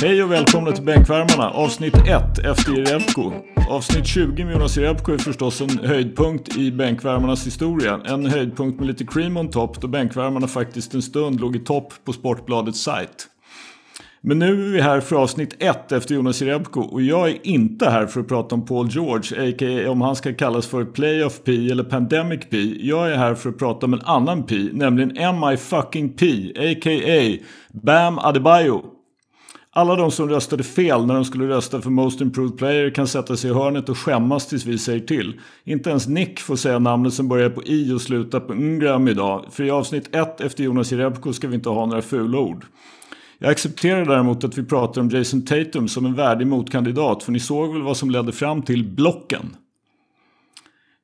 Hej och välkomna till Bänkvärmarna, avsnitt 1 efter Jerebko. Avsnitt 20 med Jonas Jerebko är förstås en höjdpunkt i Bänkvärmarnas historia. En höjdpunkt med lite cream on top då Bänkvärmarna faktiskt en stund låg i topp på Sportbladets sajt. Men nu är vi här för avsnitt 1 efter Jonas Jerebko och jag är inte här för att prata om Paul George, a.k.a. om han ska kallas för Playoff P eller Pandemic P. Jag är här för att prata om en annan P, nämligen MI fucking P, a.k.a. Bam Adebayo. Alla de som röstade fel när de skulle rösta för Most Improved Player kan sätta sig i hörnet och skämmas tills vi säger till. Inte ens Nick får säga namnet som börjar på I och slutar på Ngram idag. För i avsnitt 1 efter Jonas Jerebko ska vi inte ha några fula ord. Jag accepterar däremot att vi pratar om Jason Tatum som en värdig motkandidat för ni såg väl vad som ledde fram till blocken.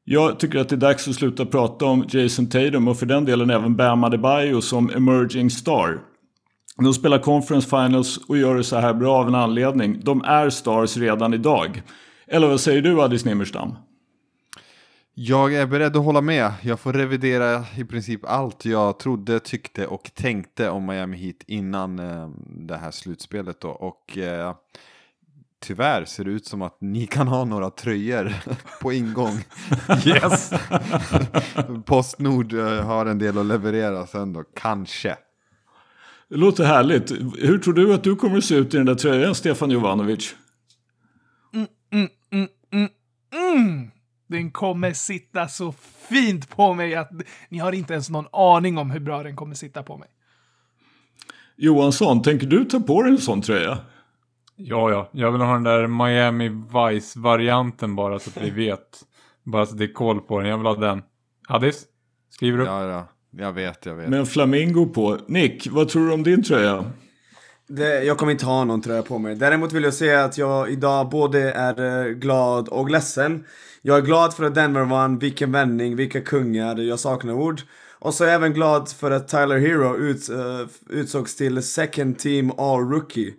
Jag tycker att det är dags att sluta prata om Jason Tatum och för den delen även Bam Adebayo som emerging star. De spelar conference finals och gör det så här bra av en anledning. De är stars redan idag. Eller vad säger du Addis Nimmerstam? Jag är beredd att hålla med. Jag får revidera i princip allt jag trodde, tyckte och tänkte om Miami Heat innan eh, det här slutspelet då. Och eh, tyvärr ser det ut som att ni kan ha några tröjor på ingång. Yes! Postnord eh, har en del att leverera sen då, kanske. Det låter härligt. Hur tror du att du kommer att se ut i den där tröjan, Stefan Jovanovic? Mm, mm, mm, mm, mm. Den kommer sitta så fint på mig att ni har inte ens någon aning om hur bra den kommer sitta på mig. Johansson, tänker du ta på dig en sån tröja? Ja, ja. Jag vill ha den där Miami Vice-varianten bara så att vi vet. Bara så att det är koll på den. Jag vill ha den. Addis? Skriver du? Ja, ja. Jag vet, jag vet. Med en flamingo på. Nick, vad tror du om din tröja? Det, jag kommer inte ha någon tröja på mig. Däremot vill jag säga att jag idag både är eh, glad och ledsen. Jag är glad för att Denver vann, vilken vändning, vilka kungar, jag saknar ord. Och så är jag även glad för att Tyler Hero ut, uh, utsågs till second team all rookie.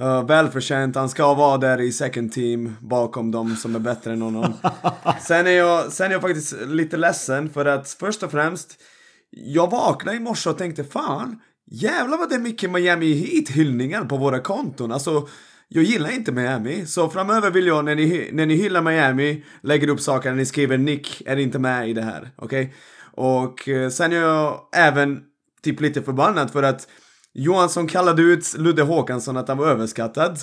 Uh, välförtjänt, han ska vara där i second team bakom dem som är bättre än honom. sen, är jag, sen är jag faktiskt lite ledsen för att först och främst, jag vaknade i morse och tänkte fan, jävlar vad det är mycket Miami Heat-hyllningar på våra konton. Alltså, jag gillar inte Miami, så framöver vill jag när ni, när ni hyllar Miami, lägger upp saker när ni skriver Nick är inte med i det här, okej? Okay? Och eh, sen är jag även typ lite förbannad för att Johansson kallade ut Ludde Håkansson att han var överskattad.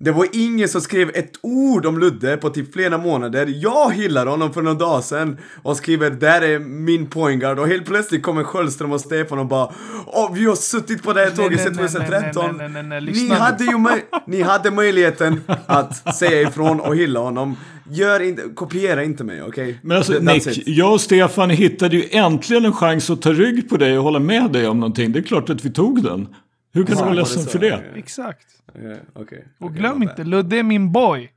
Det var ingen som skrev ett ord om Ludde på typ flera månader. Jag hyllar honom för några dagar sedan och skriver där är min pointguard och helt plötsligt kommer Sköldström och Stefan och bara Åh, vi har suttit på det här tåget sedan 2013. Ni hade ju ni hade möjligheten att säga ifrån och hylla honom. Gör inte, kopiera inte mig, okej? Okay? Men alltså Nick, jag och Stefan hittade ju äntligen en chans att ta rygg på dig och hålla med dig om någonting. Det är klart att vi tog den. Hur kan du vara ledsen för det? Exakt. Okay, okay, och glöm inte, Ludde är min boy.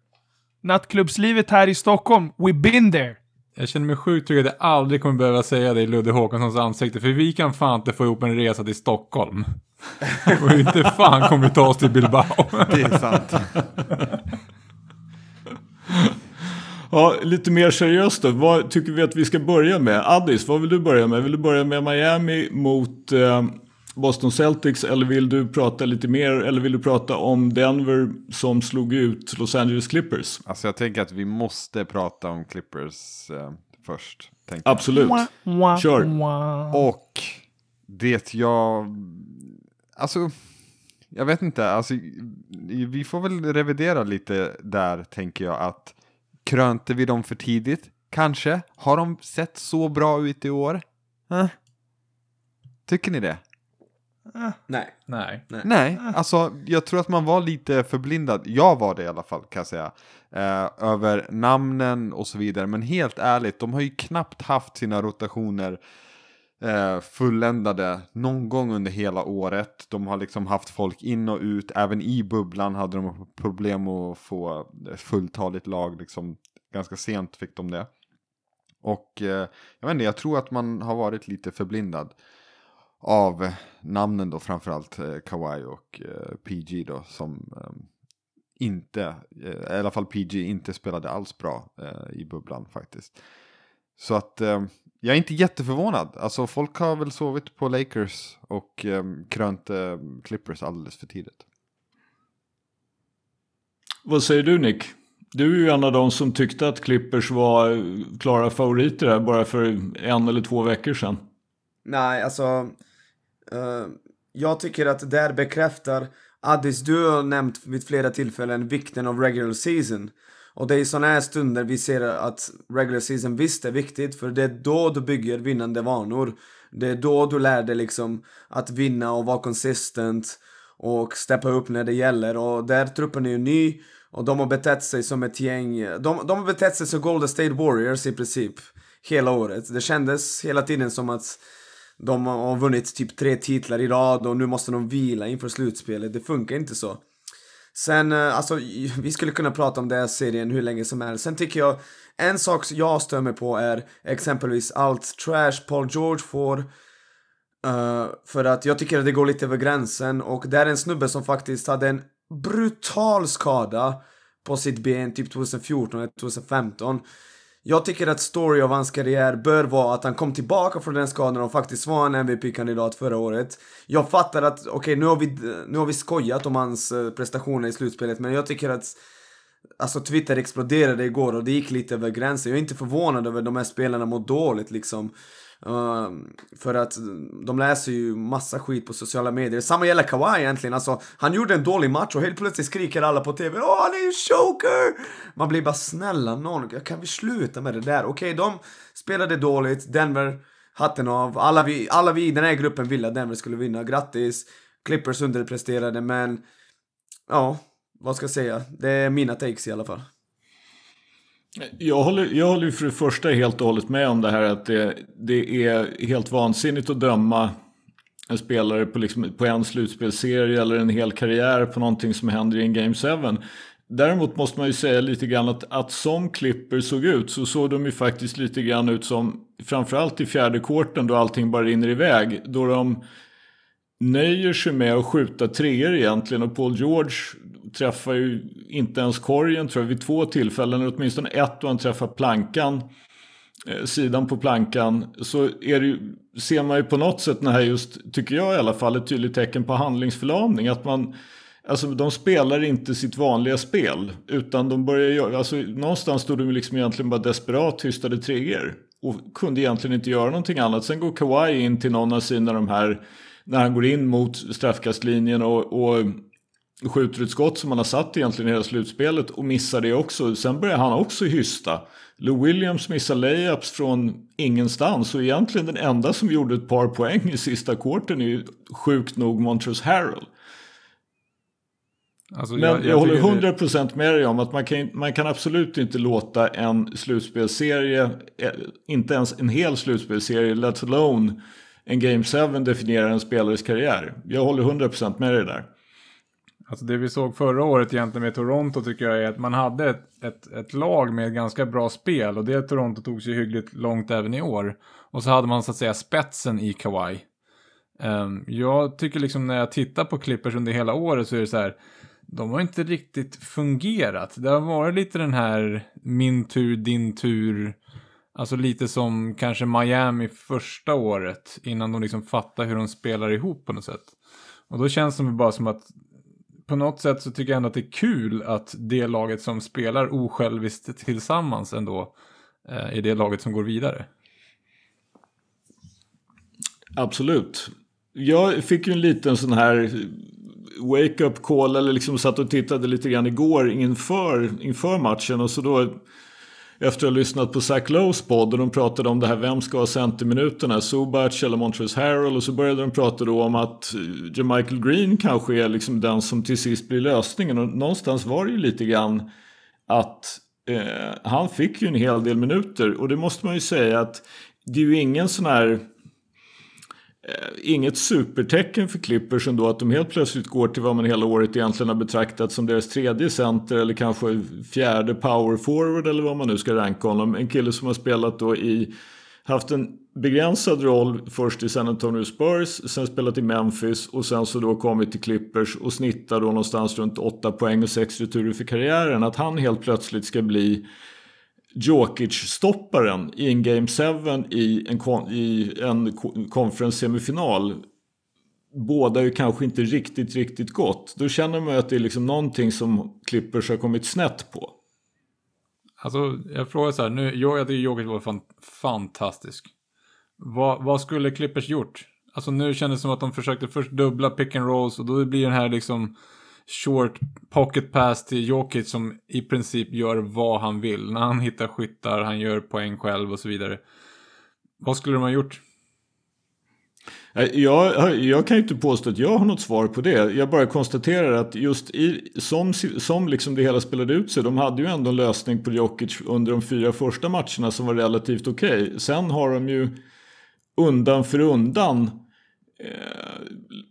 Nattklubbslivet här i Stockholm, we been there. Jag känner mig sjukt trygg att jag aldrig kommer behöva säga det i Ludde Håkanssons ansikte. För vi kan fan inte få ihop en resa till Stockholm. och inte fan kommer vi ta oss till Bilbao. det är sant. ja, lite mer seriöst då. Vad tycker vi att vi ska börja med? Addis, vad vill du börja med? Vill du börja med Miami mot... Eh, Boston Celtics eller vill du prata lite mer eller vill du prata om Denver som slog ut Los Angeles Clippers? Alltså jag tänker att vi måste prata om Clippers eh, först. Absolut. Kör. Och det jag... Alltså, jag vet inte. Alltså, vi får väl revidera lite där tänker jag att krönte vi dem för tidigt? Kanske. Har de sett så bra ut i år? Eh? Tycker ni det? Eh. Nej. Nej. Nej. Nej, alltså jag tror att man var lite förblindad. Jag var det i alla fall kan jag säga. Eh, över namnen och så vidare. Men helt ärligt, de har ju knappt haft sina rotationer eh, fulländade någon gång under hela året. De har liksom haft folk in och ut. Även i bubblan hade de problem att få fulltaligt lag. Liksom, ganska sent fick de det. Och eh, jag vet inte, jag tror att man har varit lite förblindad av namnen då framförallt eh, Kawhi och eh, PG då som eh, inte, eh, i alla fall PG inte spelade alls bra eh, i bubblan faktiskt. Så att eh, jag är inte jätteförvånad. Alltså folk har väl sovit på Lakers och eh, krönt Clippers alldeles för tidigt. Vad säger du Nick? Du är ju en av de som tyckte att Clippers var klara favoriter här bara för en eller två veckor sedan. Nej, alltså. Eh, jag tycker att det där bekräftar Addis, du har nämnt vid flera tillfällen vikten av regular season. Och det är i sådana här stunder vi ser att regular season visst är viktigt för det är då du bygger vinnande vanor. Det är då du lär dig liksom att vinna och vara consistent och steppa upp när det gäller. Och där truppen är ju ny och de har betett sig som ett gäng. De, de har betett sig som Golden State Warriors i princip hela året. Det kändes hela tiden som att de har vunnit typ tre titlar i rad och nu måste de vila inför slutspelet. Det funkar inte så. Sen, eh, alltså, vi skulle kunna prata om den här serien hur länge som helst. Sen tycker jag, en sak som jag stör mig på är exempelvis allt trash Paul George får. Uh, för att jag tycker att det går lite över gränsen och det är en snubbe som faktiskt hade en brutal skada på sitt ben typ 2014 eller 2015. Jag tycker att story av hans karriär bör vara att han kom tillbaka från den skadan och faktiskt var en MVP-kandidat förra året. Jag fattar att, okej nu, har vi, nu har vi skojat om hans eh, prestationer i slutspelet men jag tycker att Alltså Twitter exploderade igår och det gick lite över gränsen. Jag är inte förvånad över att de här spelarna mår dåligt liksom. Ehm, för att de läser ju massa skit på sociala medier. Samma gäller Kawhi egentligen. Alltså, han gjorde en dålig match och helt plötsligt skriker alla på TV Åh, han är ju choker! Man blir bara snälla någon, kan vi sluta med det där? Okej, de spelade dåligt. Denver, hatten av. Alla vi, alla vi i den här gruppen ville att Denver skulle vinna. Grattis! Clippers underpresterade, men ja, vad ska jag säga? Det är mina takes i alla fall. Jag håller, jag håller ju för det första helt och hållet med om det här att det, det är helt vansinnigt att döma en spelare på, liksom, på en slutspelserie eller en hel karriär på någonting som händer i en Game 7. Däremot måste man ju säga lite grann att, att som Clipper såg ut så såg de ju faktiskt lite grann ut som framförallt i fjärde korten då allting bara rinner iväg. Då de nöjer sig med att skjuta treor egentligen och Paul George träffar ju inte ens korgen tror jag vid två tillfällen, eller åtminstone ett då han träffar plankan, eh, sidan på plankan, så är det ju, ser man ju på något sätt när här just, tycker jag i alla fall, ett tydligt tecken på handlingsförlamning. Att man, alltså de spelar inte sitt vanliga spel, utan de börjar göra, alltså någonstans stod de liksom egentligen bara desperat hystade trigger Och kunde egentligen inte göra någonting annat. Sen går Kawhi in till någon av sina de här, när han går in mot straffkastlinjen och, och skjuter ett skott som han har satt egentligen i hela slutspelet och missar det också. Sen börjar han också hysta. Lou Williams missar layups från ingenstans och egentligen den enda som gjorde ett par poäng i sista korten är ju sjukt nog Montrezl Harrell. Alltså, Men jag, jag håller tycker 100% med dig om att man kan, man kan absolut inte låta en slutspelserie, eh, inte ens en hel slutspelserie, let alone en Game 7 definiera en spelares karriär. Jag håller 100% med dig där. Alltså det vi såg förra året egentligen med Toronto tycker jag är att man hade ett, ett, ett lag med ganska bra spel och det Toronto tog sig hyggligt långt även i år. Och så hade man så att säga spetsen i Kawhi. Um, jag tycker liksom när jag tittar på Clippers under hela året så är det så här. De har inte riktigt fungerat. Det har varit lite den här min tur, din tur. Alltså lite som kanske Miami första året innan de liksom fattar hur de spelar ihop på något sätt. Och då känns det bara som att på något sätt så tycker jag ändå att det är kul att det laget som spelar osjälviskt tillsammans ändå eh, är det laget som går vidare. Absolut. Jag fick ju en liten sån här wake-up call eller liksom satt och tittade lite grann igår inför, inför matchen och så då efter att ha lyssnat på Zach Lowe's podd och de pratade om det här, vem ska ha centerminuterna? Subac eller Montrezl Harrell? Och så började de prata då om att eh, Michael Green kanske är liksom den som till sist blir lösningen. Och någonstans var det ju lite grann att eh, han fick ju en hel del minuter. Och det måste man ju säga att det är ju ingen sån här Eh, inget supertecken för Clippers ändå att de helt plötsligt går till vad man hela året egentligen har betraktat som deras tredje center eller kanske fjärde power forward eller vad man nu ska ranka honom. En kille som har spelat då i haft en begränsad roll först i San Antonio Spurs, sen spelat i Memphis och sen så då kommit till Clippers och snittar då någonstans runt 8 poäng och 6 returer för karriären. Att han helt plötsligt ska bli Jokic-stopparen i en Game 7 i en, i en conference-semifinal. båda ju kanske inte riktigt, riktigt gott. Då känner man ju att det är liksom någonting som Clippers har kommit snett på. Alltså, jag frågar så här, nu, jag, jag tycker Jokic var fan, fantastisk. Vad, vad skulle Clippers gjort? Alltså nu kändes det som att de försökte först dubbla pick and rolls och då blir den här liksom short pocket pass till Jokic som i princip gör vad han vill. När han hittar skyttar, han gör poäng själv och så vidare. Vad skulle de ha gjort? Eh, jag, eh, jag kan ju inte påstå att jag har något svar på det. Jag bara konstaterar att just i, som, som liksom det hela spelade ut sig. De hade ju ändå en lösning på Jokic under de fyra första matcherna som var relativt okej. Okay. Sen har de ju undan för undan eh,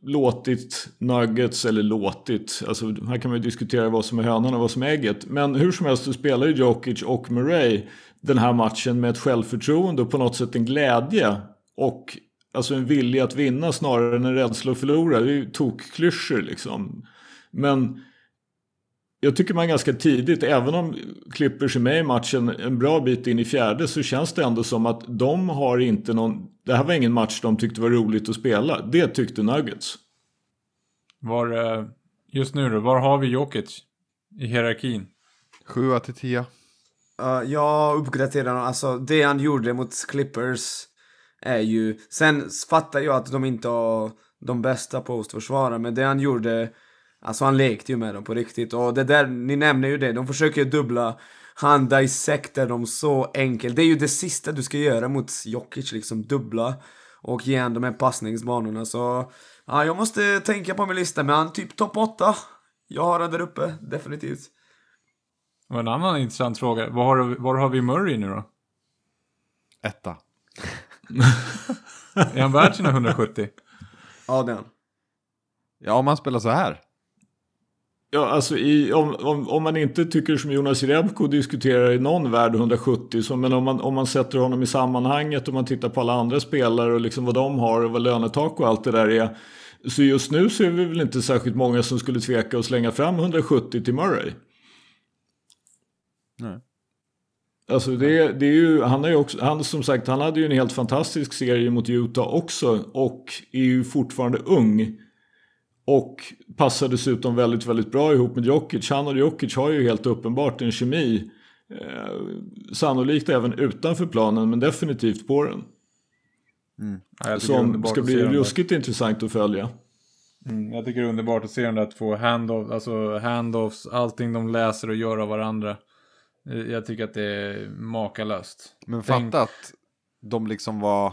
låtit Nuggets, eller låtit, alltså här kan man ju diskutera vad som är hönan och vad som är ägget. Men hur som helst så spelar ju Jokic och Murray den här matchen med ett självförtroende och på något sätt en glädje. Och alltså en vilja att vinna snarare än en rädsla att förlora. Det är ju tokklyschor liksom. Men jag tycker man ganska tidigt, även om Clippers är med i matchen en bra bit in i fjärde så känns det ändå som att de har inte någon, det här var ingen match de tyckte var roligt att spela. Det tyckte Nuggets. Var, eh, just nu då, var har vi Jokic i hierarkin? 7 till 10. Uh, jag uppgraderar alltså det han gjorde mot Clippers är ju, sen fattar jag att de inte har de bästa postförsvararna, men det han gjorde, alltså han lekte ju med dem på riktigt. Och det där, ni nämner ju det, de försöker dubbla, han dissektar dem så enkelt. Det är ju det sista du ska göra mot Jokic, liksom dubbla och ge han de här passningsbanorna. Så, ja, jag måste tänka på min lista, men han typ topp 8. Jag har han där uppe, definitivt. Och en annan intressant fråga, var har, var har vi Murray nu då? Etta. är han värd sina 170? Ja, det är han. Ja, om han spelar så här. Ja, alltså i, om, om, om man inte tycker som Jonas Jerebko diskuterar i någon värld 170, så, men om man, om man sätter honom i sammanhanget och man tittar på alla andra spelare och liksom vad de har och vad lönetak och allt det där är. Så just nu så är vi väl inte särskilt många som skulle tveka att slänga fram 170 till Murray. Nej. Alltså det, det är ju, han, har ju också, han, som sagt, han hade ju en helt fantastisk serie mot Utah också och är ju fortfarande ung. Och passar dessutom väldigt, väldigt bra ihop med Jokic. Han och Jokic har ju helt uppenbart en kemi. Eh, sannolikt även utanför planen, men definitivt på den. Mm. Ja, som ska bli ruskigt intressant att följa. Mm, jag tycker det är underbart att se dem där två handoff, alltså handoffs, allting de läser och gör av varandra. Eh, jag tycker att det är makalöst. Men Tänk- fatta att de liksom var...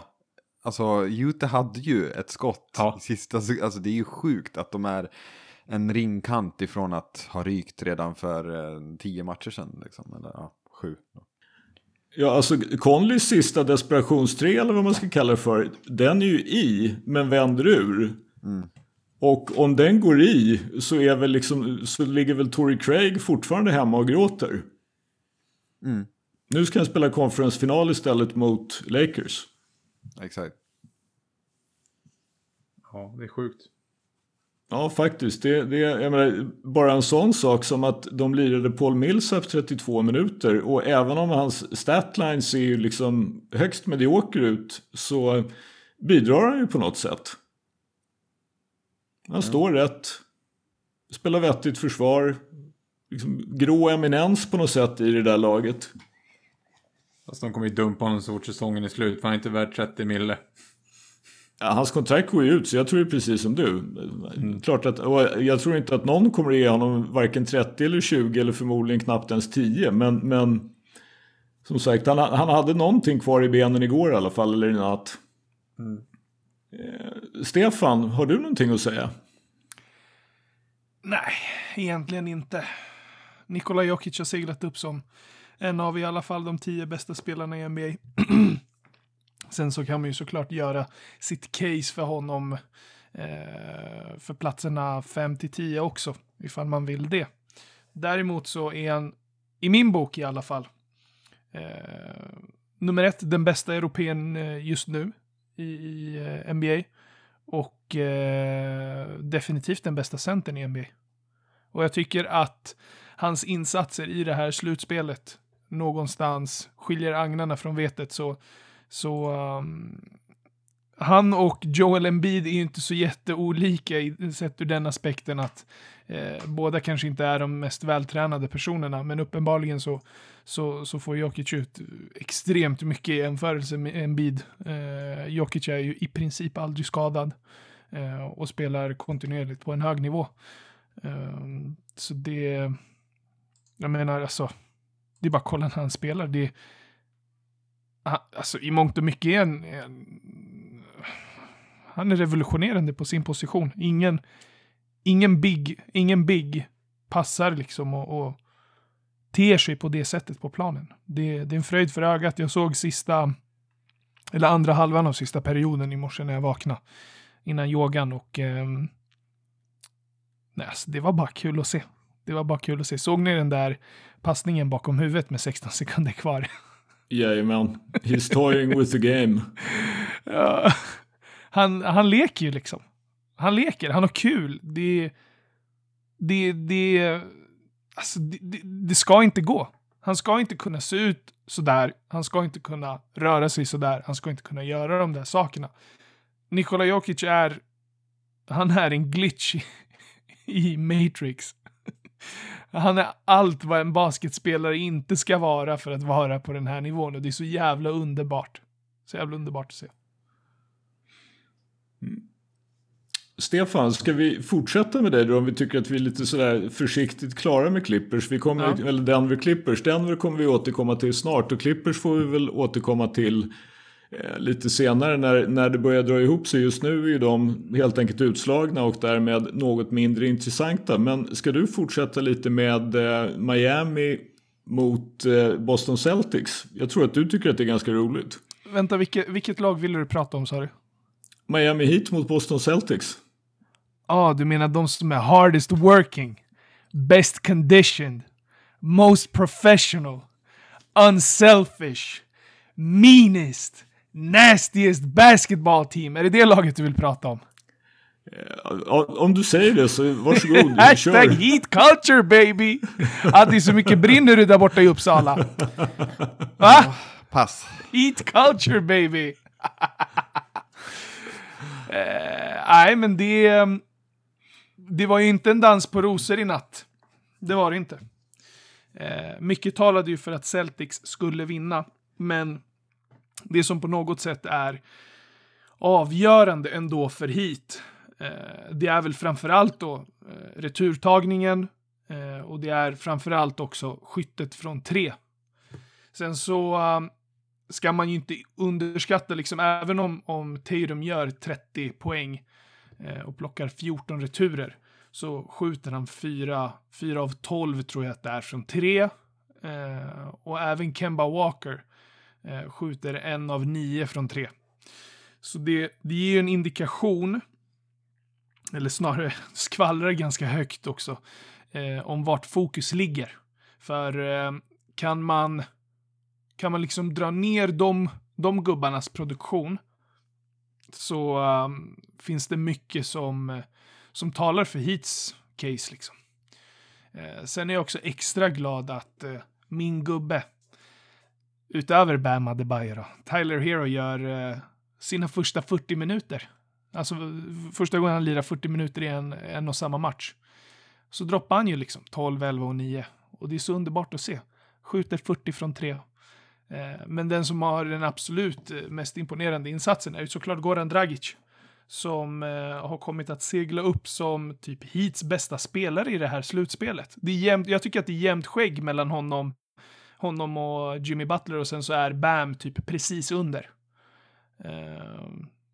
Alltså, Utah hade ju ett skott Ja. sista... Alltså det är ju sjukt att de är en ringkant ifrån att ha rykt redan för eh, tio matcher sedan. Liksom. Eller ja, sju. Ja, alltså Conleys sista desperationsträ eller vad man ska kalla det för. Den är ju i, men vänder ur. Och om den går i så, är väl liksom, så ligger väl Tory Craig fortfarande hemma och gråter. Mm. Nu ska han spela konferensfinal istället mot Lakers. Exakt. Ja, det är sjukt. Ja, faktiskt. Det, det, jag menar, bara en sån sak som att de lirade Paul Millsap 32 minuter och även om hans statlines ser ju liksom högst medioker ut så bidrar han ju på något sätt. Han står rätt, spelar vettigt försvar, liksom grå eminens på något sätt i det där laget. Fast de kommer ju dumpa honom så fort säsongen är slut, för han är inte värd 30 mille. Ja, hans kontrakt går ju ut, så jag tror ju precis som du. Klart att, och jag tror inte att någon kommer att ge honom varken 30 eller 20 eller förmodligen knappt ens 10. Men, men som sagt, han, han hade någonting kvar i benen igår i alla fall, eller i natt. Eh, Stefan, har du någonting att säga? Nej, egentligen inte. Nikola Jokic har seglat upp som en av i alla fall de tio bästa spelarna i NBA. Sen så kan man ju såklart göra sitt case för honom eh, för platserna 5 till 10 också, ifall man vill det. Däremot så är han, i min bok i alla fall, eh, nummer ett, den bästa europeen eh, just nu i, i eh, NBA. Och eh, definitivt den bästa centern i NBA. Och jag tycker att hans insatser i det här slutspelet någonstans skiljer agnarna från vetet så, så um, han och Joel Embiid är ju inte så jätteolika i, sett ur den aspekten att eh, båda kanske inte är de mest vältränade personerna, men uppenbarligen så, så, så får Jokic ut extremt mycket i jämförelse med Embiid. Eh, Jokic är ju i princip aldrig skadad eh, och spelar kontinuerligt på en hög nivå. Eh, så det, jag menar alltså, det är bara att kolla när han spelar. Det, ah, alltså i mångt och mycket är en, en han är revolutionerande på sin position. Ingen, ingen big, ingen big passar liksom och, och ter sig på det sättet på planen. Det, det är en fröjd för ögat. Jag såg sista, eller andra halvan av sista perioden i morse när jag vaknade innan yogan och eh, nej, alltså, det var bara kul att se. Det var bara kul att se. Såg ni den där passningen bakom huvudet med 16 sekunder kvar? Jajamän. He's toying with the game. Ja, han, han leker ju liksom. Han leker, han har kul. Det, det, det, alltså det, det, det ska inte gå. Han ska inte kunna se ut sådär. Han ska inte kunna röra sig sådär. Han ska inte kunna göra de där sakerna. Nikola Jokic är, han är en glitch i, i Matrix. Han är allt vad en basketspelare inte ska vara för att vara på den här nivån och det är så jävla underbart. Så jävla underbart att se. Stefan, ska vi fortsätta med dig då om vi tycker att vi är lite sådär försiktigt klara med Clippers? Vi kommer, Ja. Eller Denver Clippers. Denver kommer vi återkomma till snart och Clippers får vi väl återkomma till lite senare när, när det börjar dra ihop sig. Just nu är ju de helt enkelt utslagna och därmed något mindre intressanta. Men ska du fortsätta lite med eh, Miami mot eh, Boston Celtics? Jag tror att du tycker att det är ganska roligt. Vänta, vilket, vilket lag ville du prata om sa du? Miami Heat mot Boston Celtics. Ja, ah, du menar de som är hardest working, best conditioned, most professional, unselfish, meanest, nastiest basketball team. Är det det laget du vill prata om? Ja, Om du säger det så varsågod, Hashtag heat culture baby! Att det är så mycket brinner det där borta i Uppsala. Va? Pass. Eat culture baby! Eh, Nej, men det... ehm, Det var ju inte en dans på rosor i natt. Det var det inte. Eh, mycket talade ju för att Celtics skulle vinna, men det som på något sätt är avgörande ändå för hit, eh, det är väl framförallt då eh, returtagningen eh, och det är framförallt också skyttet från tre. Sen så um, ska man ju inte underskatta, liksom, även om, om Tatum gör 30 poäng eh, och plockar 14 returer, så skjuter han 4, 4 av 12 tror jag att det är från 3. Eh, och även Kemba Walker eh, skjuter en av nio från tre. Så det, det ger ju en indikation, eller snarare skvallrar ganska högt också, eh, om vart fokus ligger. För eh, kan man kan man liksom dra ner de, de gubbarnas produktion så um, finns det mycket som, som talar för Heats case. Liksom. Eh, sen är jag också extra glad att eh, min gubbe, utöver Bam Adebayo, Tyler Hero gör eh, sina första 40 minuter. Alltså första gången han lirar 40 minuter i en, en och samma match. Så droppar han ju liksom 12, 11 och 9. Och det är så underbart att se. Skjuter 40 från 3. Eh, Men den som har den absolut eh, mest imponerande insatsen är ju såklart Goran Dragic. Som eh, har kommit att segla upp som typ Heats bästa spelare i det här slutspelet. Det är jämnt, jag tycker att det är jämnt skägg mellan honom, honom och Jimmy Butler och sen så är Bam typ precis under. Eh,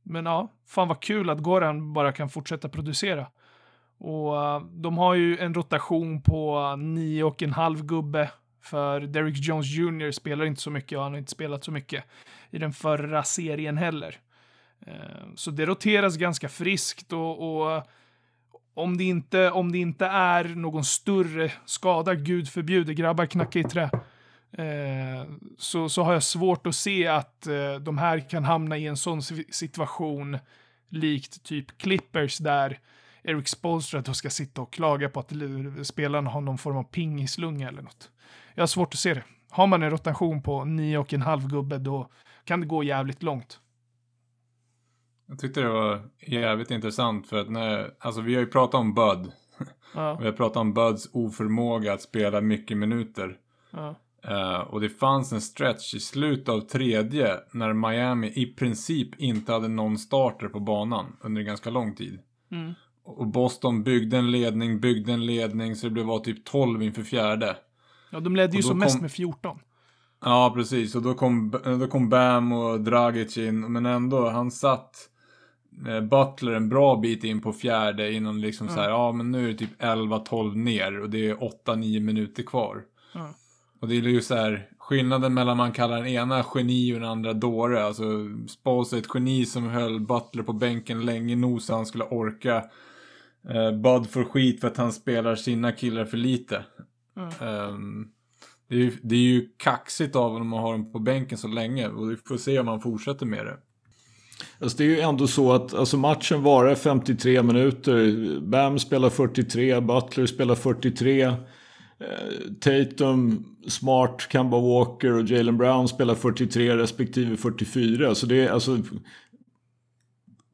men ja, fan vad kul att Goran bara kan fortsätta producera. Och eh, de har ju en rotation på nio och en halv gubbe för Derrick Jones Jr. spelar inte så mycket och han har inte spelat så mycket i den förra serien heller. Eh, så det roteras ganska friskt och, och om, det inte, om det inte är någon större skada, gud förbjude, grabbar knacka i trä, eh, så, så har jag svårt att se att eh, de här kan hamna i en sån si- situation likt typ Clippers där Eric Spolstra då ska sitta och klaga på att spelarna har någon form av pingislunga eller något. Jag har svårt att se det. Har man en rotation på nio och en halv gubbe då kan det gå jävligt långt. Jag tyckte det var jävligt intressant för att när, alltså vi har ju pratat om Bud. Ja, Vi har pratat om Buds oförmåga att spela mycket minuter. ja. Eh, och det fanns en stretch i slutet av tredje när Miami i princip inte hade någon starter på banan under ganska lång tid. Mm. Och Boston byggde en ledning, byggde en ledning så det var typ 12 inför fjärde. ja, de ledde ju som mest kom- med 14. Ja, precis. Och då kom, då kom Bam och Dragic in. Men ändå, han satt eh, Butler en bra bit in på fjärde innan liksom så här, ja men nu är det typ 11-12 ner och det är 8-9 minuter kvar. Ja. Och det är ju så här, skillnaden mellan man kallar den ena geni och den andra dåre. Alltså, Spolster är ett geni som höll Butler på bänken länge nog så han skulle orka. Eh, Bud får skit för att han spelar sina killar för lite. Ehm, det, är ju, det är ju kaxigt av honom att ha dem på bänken så länge och vi får se om han fortsätter med det. Alltså det är ju ändå så att alltså matchen varar 53 minuter. Bam spelar 43, Butler spelar 43. Eh, Tatum, Smart, Kemba Walker och Jalen Brown spelar 43 respektive 44. Så det är alltså...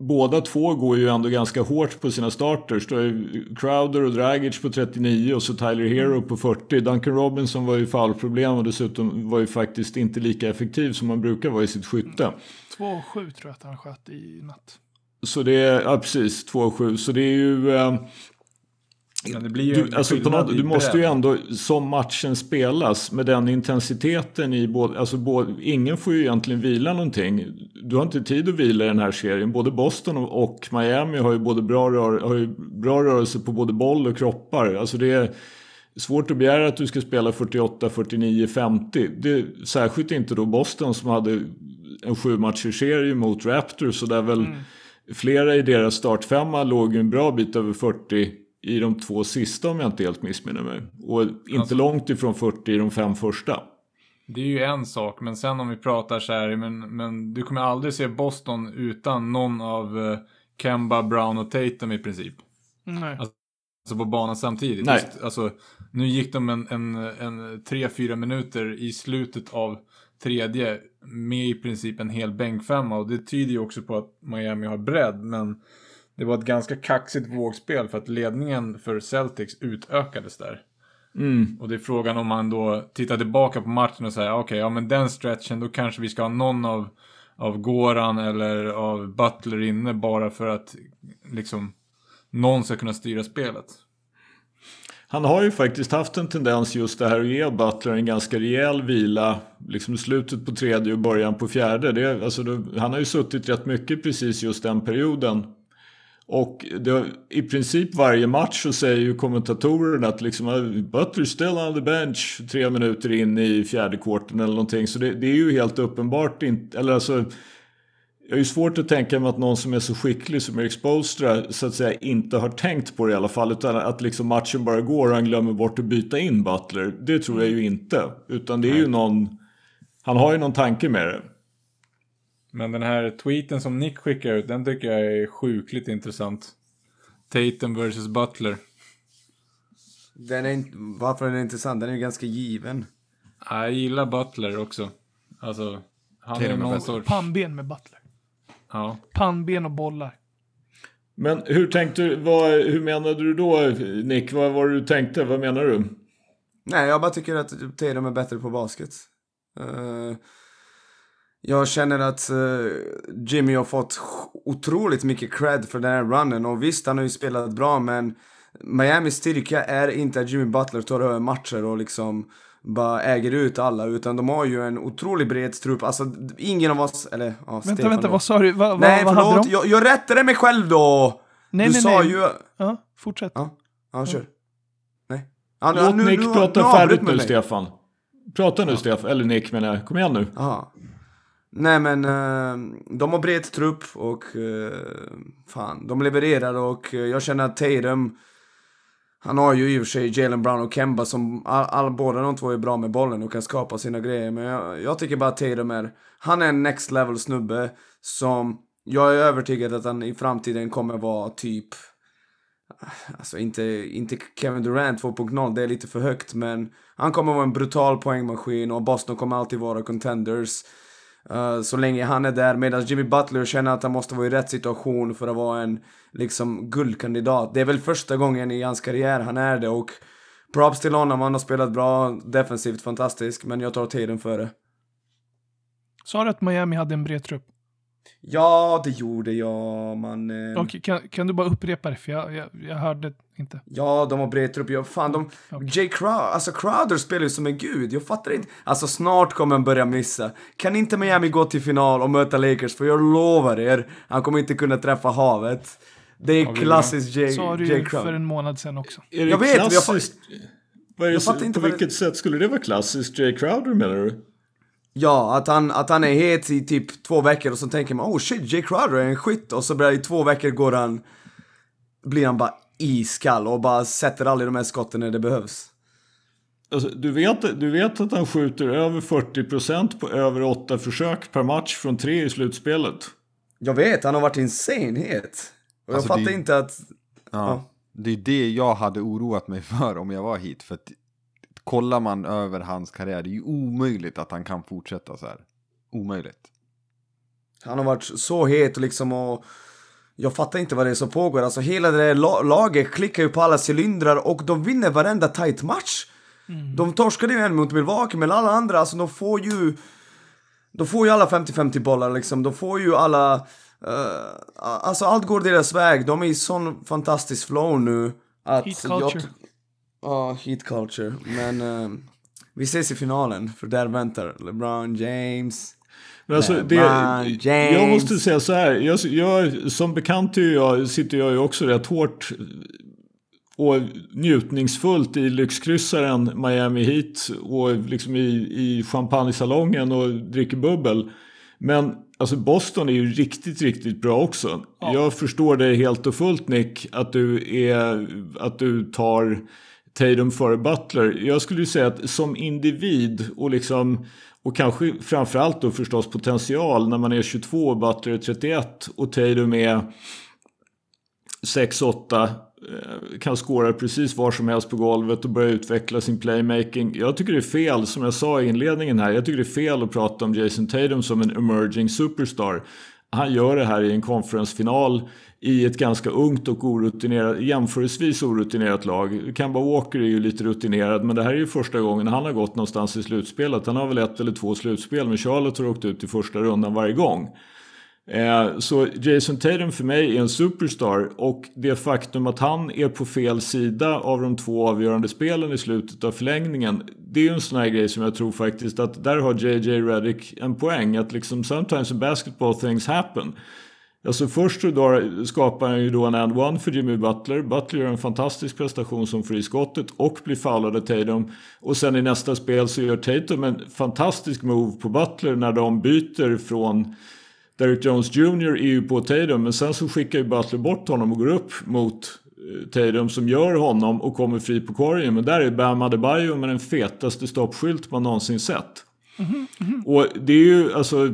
Båda två går ju ändå ganska hårt på sina starters. Då är Crowder och Dragic på 39 och så Tyler Hero på 40. Duncan Robinson var ju foulproblem och dessutom var ju faktiskt inte lika effektiv som man brukar vara i sitt skytte. 2-7 tror jag att han sköt i natt. Så det är, ja precis, 2-7. Så det är ju... Eh, Men det blir ju du, alltså, något, du måste ju ändå, som matchen spelas, med den intensiteten i både... Alltså, både, ingen får ju egentligen vila någonting. Du har inte tid att vila i den här serien. Både Boston och, Miami har ju, både bra, rör, har ju bra rörelse på både boll och kroppar. Alltså det är svårt att begära att du ska spela 48, 49, 50. Det, är särskilt inte då Boston som hade en sju matchers serie mot Raptors. Så där väl flera i deras startfemma låg en bra bit över 40 i de två sista om jag inte helt missminner mig. Och inte Alltså- långt ifrån 40 i de fem första. Det är ju en sak, men sen om vi pratar så här, men, men du kommer aldrig se Boston utan någon av eh, Kemba, Brown och Tatum i princip. Nej. Alltså på banan samtidigt. Nej. Just, alltså, nu gick de en, en, en 3-4 minuter i slutet av tredje med i princip en hel bänkfemma och det tyder ju också på att Miami har bredd men det var ett ganska kaxigt vågspel för att ledningen för Celtics utökades där. Mm. Och det är frågan om man då tittar tillbaka på matchen och säger okej, ja men den stretchen då kanske vi ska ha någon av, av Goran eller av Butler inne bara för att liksom någon ska kunna styra spelet. Han har ju faktiskt haft en tendens just det här att ge Butler en ganska rejäl vila. Liksom slutet på tredje och början på fjärde. Det, alltså han har ju suttit rätt mycket precis just den perioden. Och det, i princip varje match så säger ju kommentatorerna att liksom "Ah, Butler still on the bench tre minuter in i fjärde kvarten eller någonting. Så det, det är ju helt uppenbart inte, eller alltså jag har ju svårt att tänka mig att någon som är så skicklig som Erik Spoelstra så att säga inte har tänkt på det i alla fall. Utan att liksom matchen bara går och han glömmer bort att byta in Butler. Det tror jag ju inte. Utan det är ju någon... Han har ju någon tanke med det. Men den här tweeten som Nick skickar ut, den tycker jag är sjukligt intressant. Tatum versus Butler. Den är inte, varför är den intressant? Den är ju ganska given. Ja, Jag gillar Butler också. Alltså, han är Tatum är någon sorts... Pannben med Butler. Ja. Pannben och bollar. Men hur tänkte du? Vad, hur menade du då Nick? Vad var det du tänkte? Vad menar du? Nej, jag bara tycker att Tatum är bättre på basket. Eh, jag känner att eh, Jimmy har fått otroligt mycket cred för den här runnen och visst, han har ju spelat bra men Miamis styrka är inte att Jimmy Butler tar över matcher och liksom bara äger ut alla utan de har ju en otroligt bred trupp. Alltså ingen av oss, eller ja, Vänta, Stefan vänta, då. vad sa du? Va, vad, Nej, vad hade förlåt, de? jag, jag rättade mig själv då! Nej, du nej, sa nej. ju... Ja, fortsätt. Ja, ja kör. Nej. Ja, Låt nu- Nick nu- prata nu färdigt nu. Stefan. Prata nu Stefan. Eller Nick menar jag. Kom igen nu. Aha. Nej men eh, de har bred trupp och eh, fan, de levererar och eh, jag känner att Tatum han har ju i och för sig Jalen Brown och Kemba som all, all, båda de två är bra med bollen och kan skapa sina grejer. Men jag, jag tycker bara att Tatum är, han är en next level snubbe som jag är övertygad att han i framtiden kommer vara typ Alltså inte, inte Kevin Durant 2.0, det är lite för högt men han kommer vara en brutal poängmaskin och Boston kommer alltid vara contenders. Eh, så länge han är där. Medan Jimmy Butler känner att han måste vara i rätt situation för att vara en liksom guldkandidat. Det är väl första gången i hans karriär han är det och props till honom, han har spelat bra, defensivt fantastisk, men jag tar Tatum före. Sa du att Miami hade en bred trupp? Ja, det gjorde jag, man... Eh, Okej, kan, kan du bara upprepa det? För jag, jag, jag hörde inte. Ja, de har bred trupp. Ja, fan, de... Jay Crowder, alltså Crowder spelar ju som en gud. Jag fattar inte. Alltså snart kommer han börja missa. Kan inte Miami gå till final och möta Lakers? För jag lovar er, han kommer inte kunna träffa havet. Det är klassiskt Jay, Sa du Jay ju för Crowder. en månad sedan också. Är det Jag vet, jag klassiskt? Det, jag fattar så- inte på vad det- vilket sätt skulle det vara klassiskt? Jay Crowder menar du? Ja, att han, att han är het i typ två veckor och så tänker man oh shit, Jay Crowder är en skytt och så börjar i två veckor går han, blir han bara iskall och bara sätter aldrig de här skotten när det behövs. Alltså, du, vet, du vet att han skjuter över 40% på över åtta försök per match från tre i slutspelet. Jag vet, han har varit insane het. Och jag Alltså, fattar det- inte att... Ja. Det är det jag hade oroat mig för om jag var hit. För att kollar man över hans karriär, det är ju omöjligt att han kan fortsätta så här. Omöjligt. Han har varit så het och liksom och... Jag fattar inte vad det är som pågår. Alltså hela det där la- laget klickar ju på alla cylindrar och de vinner varenda tight match. De torskade ju en mot Milwaukee men alla andra, alltså de får ju... De får ju alla 50-50 bollar liksom. De får ju alla... eh, alltså allt går deras väg. De är i sån fantastisk flow nu. Att Heat jag culture. Ja, heat culture. Men eh, vi ses i finalen, för där väntar LeBron James. Men alltså, det, LeBron James. jag måste säga så här. Jag, jag, som bekant är jag, sitter jag ju också rätt hårt och njutningsfullt i lyxkryssaren Miami Heat och liksom i, i champagnesalongen och dricker bubbel. Men alltså Boston är ju riktigt, riktigt bra också. Jag förstår det helt och fullt Nick, att du, är, att du tar Tatum före Butler. Jag skulle ju säga att som individ och liksom och kanske framförallt då förstås potential när man är 22 och Butler är 31 och Tatum är 6-8 eh, kan skåra precis var som helst på golvet och börja utveckla sin playmaking. Jag tycker det är fel, som jag sa i inledningen här, jag tycker det är fel att prata om Jason Tatum som en emerging superstar. Han gör det här i en konferensfinal i ett ganska ungt och orutinerat, jämförelsevis orutinerat lag. Kemba Walker är ju lite rutinerad men det här är ju första gången han har gått någonstans i slutspelet. Han har väl ett eller två slutspel men Charlotte har åkt ut i första rundan varje gång. Eh, Så Jason Tatum för mig är en superstar och det faktum att han är på fel sida av de två avgörande spelen i slutet av förlängningen. Det är ju en sån här grej som jag tror faktiskt att där har JJ Redick en poäng. Att liksom sometimes in basketball things happen. Alltså först så då skapar han ju då en and one för Jimmy Butler. Butler gör en fantastisk prestation som får i skottet och blir foulad av Tatum. Och sen i nästa spel så gör Tatum en fantastisk move på Butler när de byter från Derrick Jones Jr är ju på Tatum men sen så skickar ju Butler bort honom och går upp mot eh, Tatum som gör honom och kommer fri på korgen. Men där är Bam Adebayo med den fetaste stoppskylt man någonsin sett. Och det är ju alltså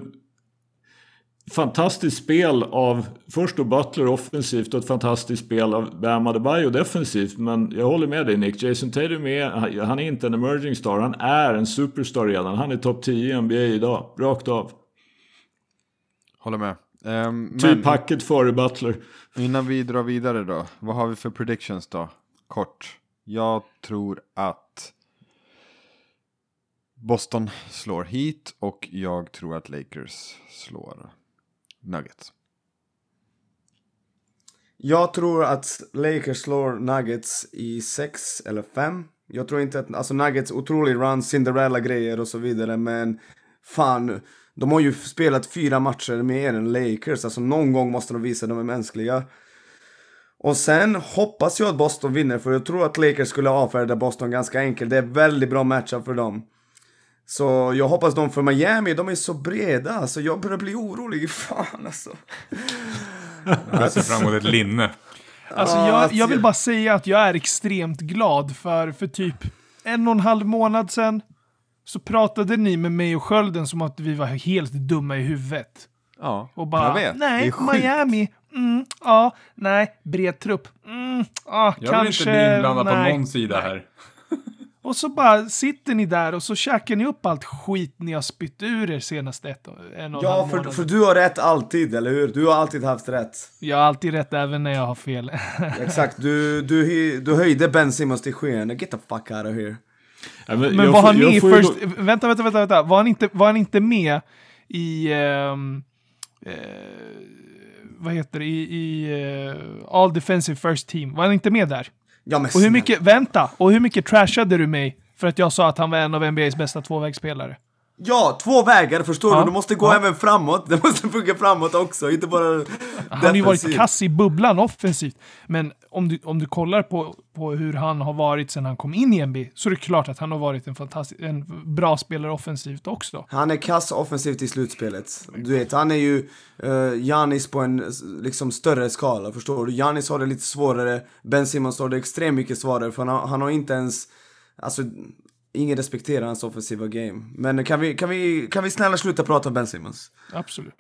fantastiskt spel av först då Butler offensivt och ett fantastiskt spel av Bam Adebayo defensivt. Men jag håller med dig Nick, Jason Tatum är, han är inte en emerging star, han är en superstar redan. Han är topp 10 i NBA idag, rakt av. Håller med. Um, Typ packet före Butler. Innan vi drar vidare då, vad har vi för predictions då? Kort. Jag tror att Boston slår Heat och jag tror att Lakers slår Nuggets. Jag tror att Lakers slår Nuggets i 6 eller 5. Jag tror inte att, alltså Nuggets otrolig run, Cinderella-grejer och så vidare, men fan, de har ju spelat fyra matcher mer än Lakers, alltså någon gång måste de visa att de är mänskliga. Och sen hoppas jag att Boston vinner, för jag tror att Lakers skulle avfärda Boston ganska enkelt. Det är väldigt bra matchup för dem. Så jag hoppas de för Miami, de är så breda, alltså jag börjar bli orolig. Fan alltså. Jag ser fram emot ett linne. Alltså Ja, jag, jag vill jag- bara säga att jag är extremt glad för, för typ en och en halv månad sedan så pratade ni med mig och Skölden som att vi var helt dumma i huvudet. Ja, Och bara, jag vet. nej. Miami, mm, ja, nej, bred trupp, mm, ja, Jag kanske, vill inte bli inblandad nej. på någon sida här. Och så bara sitter ni där och så käkar ni upp allt skit ni har spytt ur er senaste ett, en och en Ja, halv för, månad. för du har rätt alltid, eller hur? Du har alltid haft rätt. Jag har alltid rätt även när jag har fel. Exakt, du, du, du höjde Ben Simmons till skyarna. Get the fuck out of here. Ja, Men jag var får- han jag med i får ju first... då- Vänta, vänta, vänta, vänta. Var han inte, var han inte med i... ehm, eh, vad heter det? I, i eh, All Defensive First Team. Var han inte med där? Ja, men Och hur mycket... Vänta! Och hur mycket trashade du mig för att jag sa att han var en av NBAs bästa tvåvägsspelare? Ja, två vägar, förstår Ja, du? Du måste gå ja. även framåt. Det måste funka framåt också, inte bara Han har ju varit defensivt. kass i bubblan offensivt. Men om du, om du kollar på, på hur han har varit sedan han kom in i NBA så är det klart att han har varit en, fantastisk, en bra spelare offensivt också. Han är kass offensivt i slutspelet. Du vet, han är ju uh, Janis på en liksom större skala, förstår du? Janis har det lite svårare, Ben Simmons har det extremt mycket svårare för han har, han har inte ens, alltså, ingen respekterar hans offensiva game. Men kan vi, kan vi, kan vi snälla sluta prata om Ben Simmons? Absolut.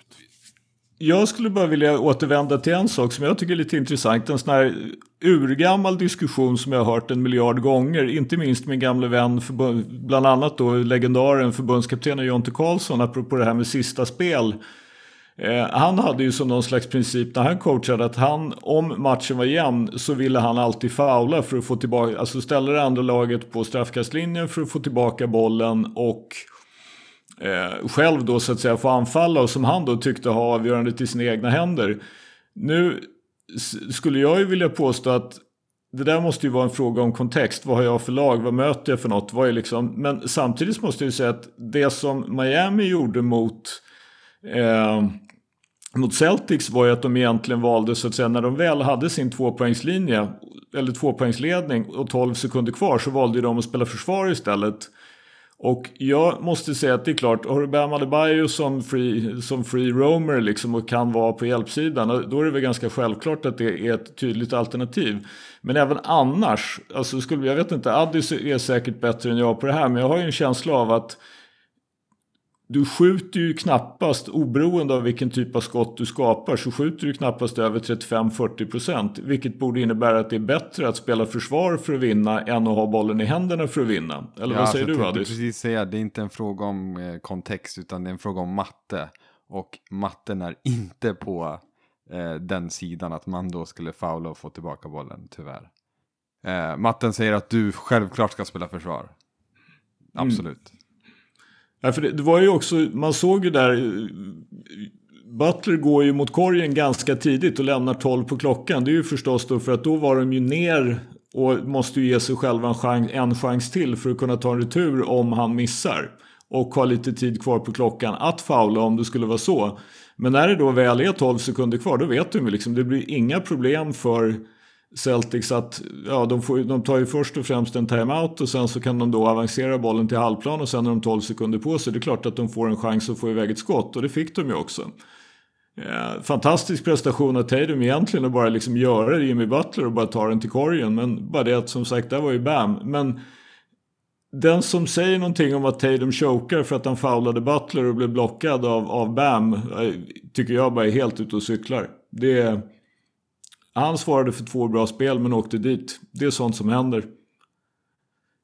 Jag skulle bara vilja återvända till en sak som jag tycker är lite intressant. En sån här urgammal diskussion som jag har hört en miljard gånger. Inte minst min gamle vän, bland annat då legendaren förbundskaptenen Jonte Karlsson, apropå det här med sista spel. Eh, han hade ju som någon slags princip när han coachade att han, om matchen var jämn så ville han alltid faula för att få tillbaka, alltså ställa det andra laget på straffkastlinjen för att få tillbaka bollen och eh, själv då så att säga få anfalla och som han då tyckte ha avgörandet i sina egna händer. Nu skulle jag ju vilja påstå att det där måste ju vara en fråga om kontext. Vad har jag för lag? Vad möter jag för något? Vad är liksom... Men samtidigt måste jag ju säga att det som Miami gjorde mot, eh, mot Celtics var ju att de egentligen valde så att säga när de väl hade sin tvåpoängslinje eller tvåpoängsledning och 12 sekunder kvar så valde de att spela försvar istället. Och jag måste säga att det är klart, har du Bam Adebayo som free, som free roamer liksom och kan vara på hjälpsidan, då är det väl ganska självklart att det är ett tydligt alternativ. Men även annars, alltså skulle, jag vet inte, Addis är säkert bättre än jag på det här, men jag har ju en känsla av att du skjuter ju knappast, oberoende av vilken typ av skott du skapar, så skjuter du knappast över 35-40%. Vilket borde innebära att det är bättre att spela försvar för att vinna än att ha bollen i händerna för att vinna. Eller vad säger jag du Adis? precis säga, det är inte en fråga om eh, kontext utan det är en fråga om matte. Och matten är inte på eh, den sidan att man då skulle faula och få tillbaka bollen, tyvärr. Eh, matten säger att du självklart ska spela försvar. Absolut. Ja, för det, det var ju också, man såg ju där, eh, Butler går ju mot korgen ganska tidigt och lämnar 12 på klockan. Det är ju förstås då för att då var de ju ner och måste ju ge sig själva en chans, en chans till för att kunna ta en retur om han missar. Och ha lite tid kvar på klockan att faula om det skulle vara så. Men när det då väl är 12 sekunder kvar då vet de ju liksom, det blir inga problem för Celtics att ja, de, får, de tar ju först och främst en timeout och sen så kan de då avancera bollen till halvplan och sen har de 12 sekunder på sig. Det är klart att de får en chans att få iväg ett skott och det fick de ju också. Eh, fantastisk prestation av Tatum egentligen att bara liksom göra det Jimmy Butler och bara ta den till korgen. Men bara det att som sagt, där var ju Bam. Men den som säger någonting om att Tatum chokar för att han foulade Butler och blev blockad av, av Bam eh, tycker jag bara är helt ute och cyklar. Det är, han svarade för två bra spel men åkte dit. Det är sånt som händer.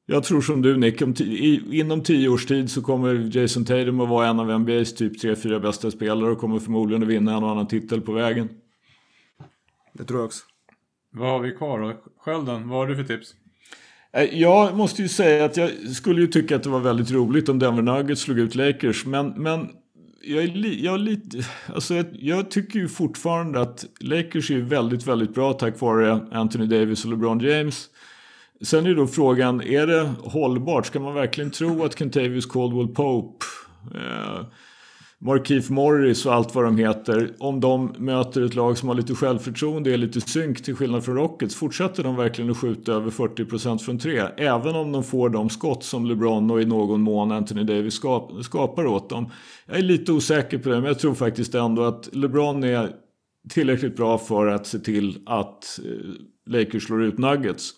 Jag tror som du Nick, om inom tio års tid så kommer Jason Tatum att vara en av NBAs typ tre, fyra bästa spelare och kommer förmodligen att vinna en och annan titel på vägen. Det tror jag också. Vad har vi kvar då? Skölden, vad har du för tips? Eh, Jag måste ju säga att jag skulle ju tycka att det var väldigt roligt om Denver Nuggets slog ut Lakers. Men, men jag, är li, jag, är lite, alltså jag, jag tycker ju fortfarande att Lakers är väldigt, väldigt bra tack vare Anthony Davis och LeBron James. Sen är då frågan, är det hållbart? Ska man verkligen tro att Kentavious Caldwell Pope, eh, Markif Morris och allt vad de heter, om de möter ett lag som har lite självförtroende, är lite synk till skillnad från Rockets, fortsätter de verkligen att skjuta över 40% från tre? Även om de får de skott som LeBron och i någon mån Anthony Davis skapar åt dem. Jag är lite osäker på det, men jag tror faktiskt ändå att LeBron är tillräckligt bra för att se till att eh, Lakers slår ut Nuggets.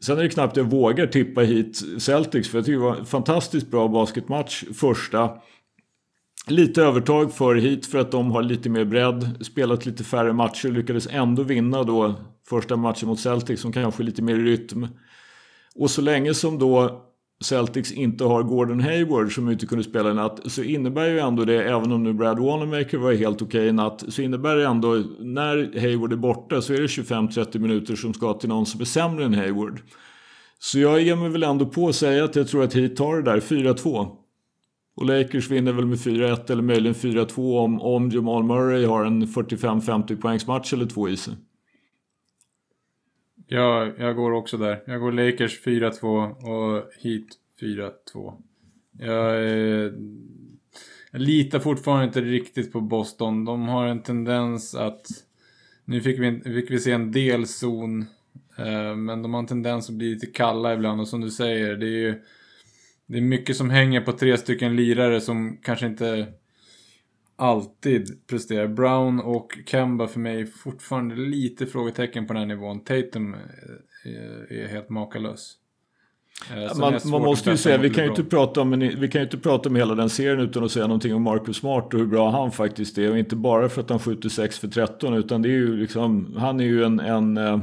Sen är det knappt jag vågar tippa hit Celtics för jag tycker det var en fantastiskt bra basketmatch första. Lite övertag för hit för att de har lite mer bredd, spelat lite färre matcher, lyckades ändå vinna då första matchen mot Celtic som kanske är lite mer i rytm. Och så länge som då Celtics inte har Gordon Hayward som inte kunde spela i natt så innebär ju ändå det, även om nu Brad Wanamaker var helt okej okay i natt, så innebär det ändå när Hayward är borta så är det 25-30 minuter som ska till någon som är sämre än Hayward. Så jag ger mig väl ändå på att säga att jag tror att Heat tar det där 4-2. Och Lakers vinner väl med 4-1 eller möjligen 4-2 om, om Jamal Murray har en 45-50 poängs match eller två i sig. Ja, jag går också där. Jag går Lakers 4-2 och Heat 4-2. Jag, eh, jag litar fortfarande inte riktigt på Boston. De har en tendens att... Nu fick vi, fick vi se en del zon. Eh, men de har en tendens att bli lite kalla ibland och som du säger, det är ju... Det är mycket som hänger på tre stycken lirare som kanske inte alltid presterar. Brown och Kemba för mig fortfarande lite frågetecken på den här nivån. Tatum är helt makalös. Eh, man, man måste ju säga, vi kan ju, inte prata om vi kan ju inte prata om hela den serien utan att säga någonting om Marcus Smart och hur bra han faktiskt är. Och inte bara för att han skjuter 6 för 13 utan det är ju liksom, han är ju en, en eh,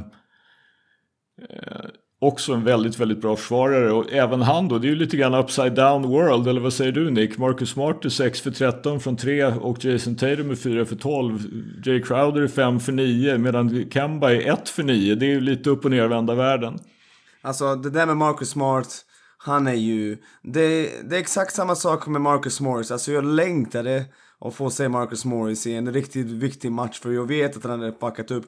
eh också en väldigt, väldigt bra försvarare. Och även han då, det är ju lite grann upside down world, eller vad säger du Nick? Marcus Smart är 6 för 13 från 3 och Jason Tatum är 4 för 12. Jay Crowder är 5 för 9 medan Kemba är 1 för 9. Det är ju lite upp och nervända världen. Alltså det där med Marcus Smart, han är ju... Det, det är exakt samma sak med Marcus Morris. Alltså jag längtade att få se Marcus Morris i en riktigt viktig match för jag vet att han hade packat upp.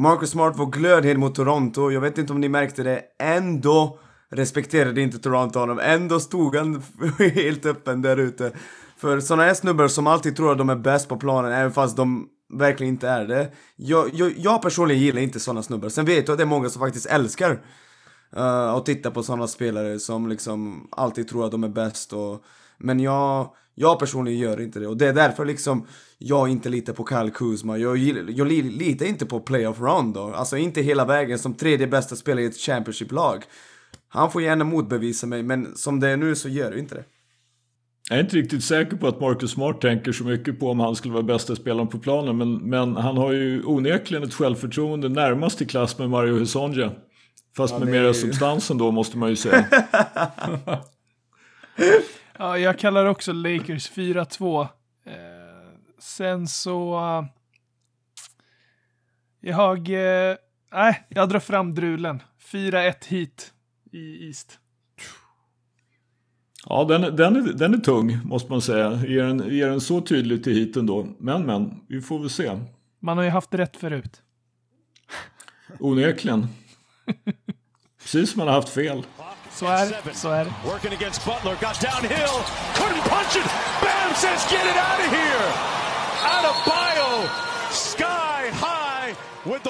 Marcus Smart var glödhet mot Toronto. Jag vet inte om ni märkte det. Ändå respekterade inte Toronto honom. Ändå stod han helt öppen där ute. För sådana här snubbar som alltid tror att de är bäst på planen, även fast de verkligen inte är det. Jag, jag, jag personligen gillar inte sådana snubbar. Sen vet jag att det är många som faktiskt älskar uh, att titta på sådana spelare som liksom alltid tror att de är bäst och... Men jag, jag personligen gör inte det och det är därför liksom jag inte litar på Kyle Kuzma. Jag, jag litar inte på playoff Rondo. Alltså inte hela vägen som tredje bästa spelare i ett Championship-lag. Han får gärna motbevisa mig, men som det är nu så gör det inte det. Jag är inte riktigt säker på att Marcus Smart tänker så mycket på om han skulle vara bästa spelaren på planen. Men, men han har ju onekligen ett självförtroende närmast i klass med Mario Husonja. Fast ja, med mera substansen då måste man ju säga. ja, jag kallar också Lakers 4-2. Eh, sen så... Uh, jag... Eh, nej, uh, jag drar fram drulen. 4-1 hit i East. Ja, den, den, är, den är tung måste man säga. Ger den, ger den så tydligt till hiten då. Men, men, vi får väl se. Man har ju haft rätt förut. Onekligen. Precis som man har haft fel. Så är det. Så är det. Working against Butler, got downhill, couldn't punch it. Bam says get it out of here.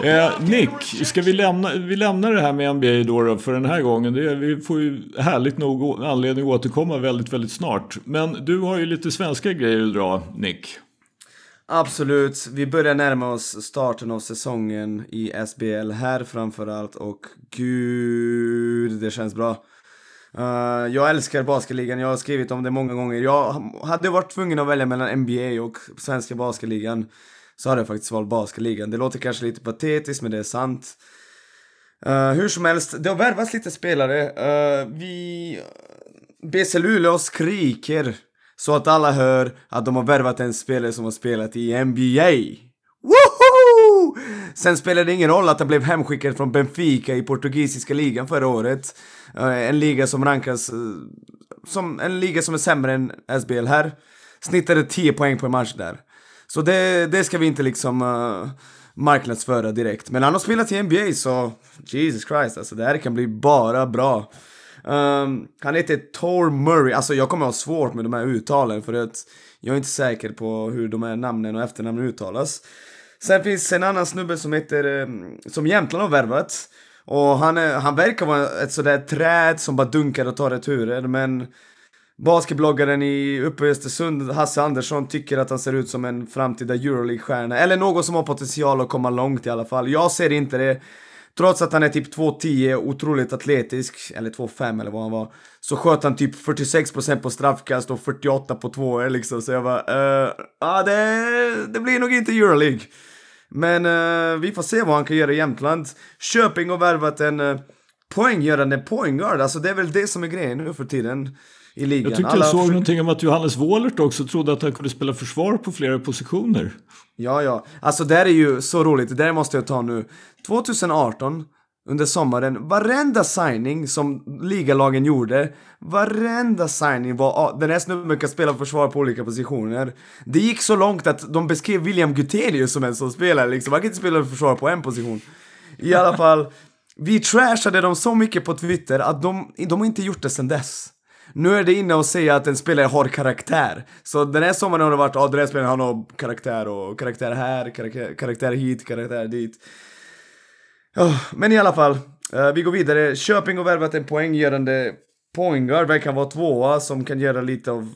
Eh, Nick, ska vi lämna, vi lämnar det här med NBA då, då för den här gången. Det, vi får ju härligt nog anledning att återkomma väldigt, väldigt snart. Men du har ju lite svenska grejer att dra, Nick. Absolut, vi börjar närma oss starten av säsongen i SBL här framförallt och gud, det känns bra. Uh, jag älskar basketligan, jag har skrivit om det många gånger. Jag hade varit tvungen att välja mellan NBA och svenska basketligan så hade jag faktiskt valt basketligan. Det låter kanske lite patetiskt men det är sant. Uh, hur som helst, det har värvats lite spelare. Uh, vi... BC Luleå skriker så att alla hör att de har värvat en spelare som har spelat i NBA. Woho! Sen spelar det ingen roll att han blev hemskickad från Benfica i portugisiska ligan förra året. Eh, en liga som rankas eh, som en liga som är sämre än SBL här. Snittade 10 poäng på en match där. Så det, det ska vi inte liksom uh, marknadsföra direkt. Men han har spelat i NBA så Jesus Christ alltså det här kan bli bara bra. Um, han heter Tor Murray, alltså jag kommer ha svårt med de här uttalen för att jag är inte säker på hur de här namnen och efternamnen uttalas. Sen finns en annan snubbe som heter, ehm, som Jämtland har värvat. Och han, är, han verkar vara ett sådär träd som bara dunkar och tar returer men Basketbloggaren i uppe i Östersund, Hasse Andersson, tycker att han ser ut som en framtida Euroleague-stjärna. Eller någon som har potential att komma långt i alla fall. Jag ser inte det. Trots att han är typ 2,10, otroligt atletisk, eller 2,5 eller vad han var, så sköt han typ 46% på straffkast och 48 på tvåor liksom. Så jag bara, uh, ah, det, det blir nog inte Euroleague. Men uh, vi får se vad han kan göra i Jämtland. Köping har värvat en uh, poänggörande poängguard. Alltså det är väl det som är grejen nu för tiden i ligan. Jag tyckte Alla jag såg någonting om att Johannes Wohlert också trodde att han kunde spela försvar på flera positioner. Ja, ja. Alltså det här är ju så roligt, det där måste jag ta nu. 2018, under sommaren, varenda signing som ligalagen gjorde, varenda signing var ah, den här snubben kan spela försvar på olika positioner. Det gick så långt att de beskrev William Gutelius som en sån spelare liksom, han kan inte spela försvar på en position. I alla fall, vi trashade dem så mycket på Twitter att de, de har inte gjort det sen dess. Nu är det inne och säga att en spelare har karaktär. Så den här sommaren har det varit, ja den här spelaren har karaktär och karaktär här, karaktär, karaktär hit, karaktär dit. Ja, men i alla fall, eh, vi går vidare. Köping har värvat en poänggörande poängguard, verkar vara tvåa som kan göra lite av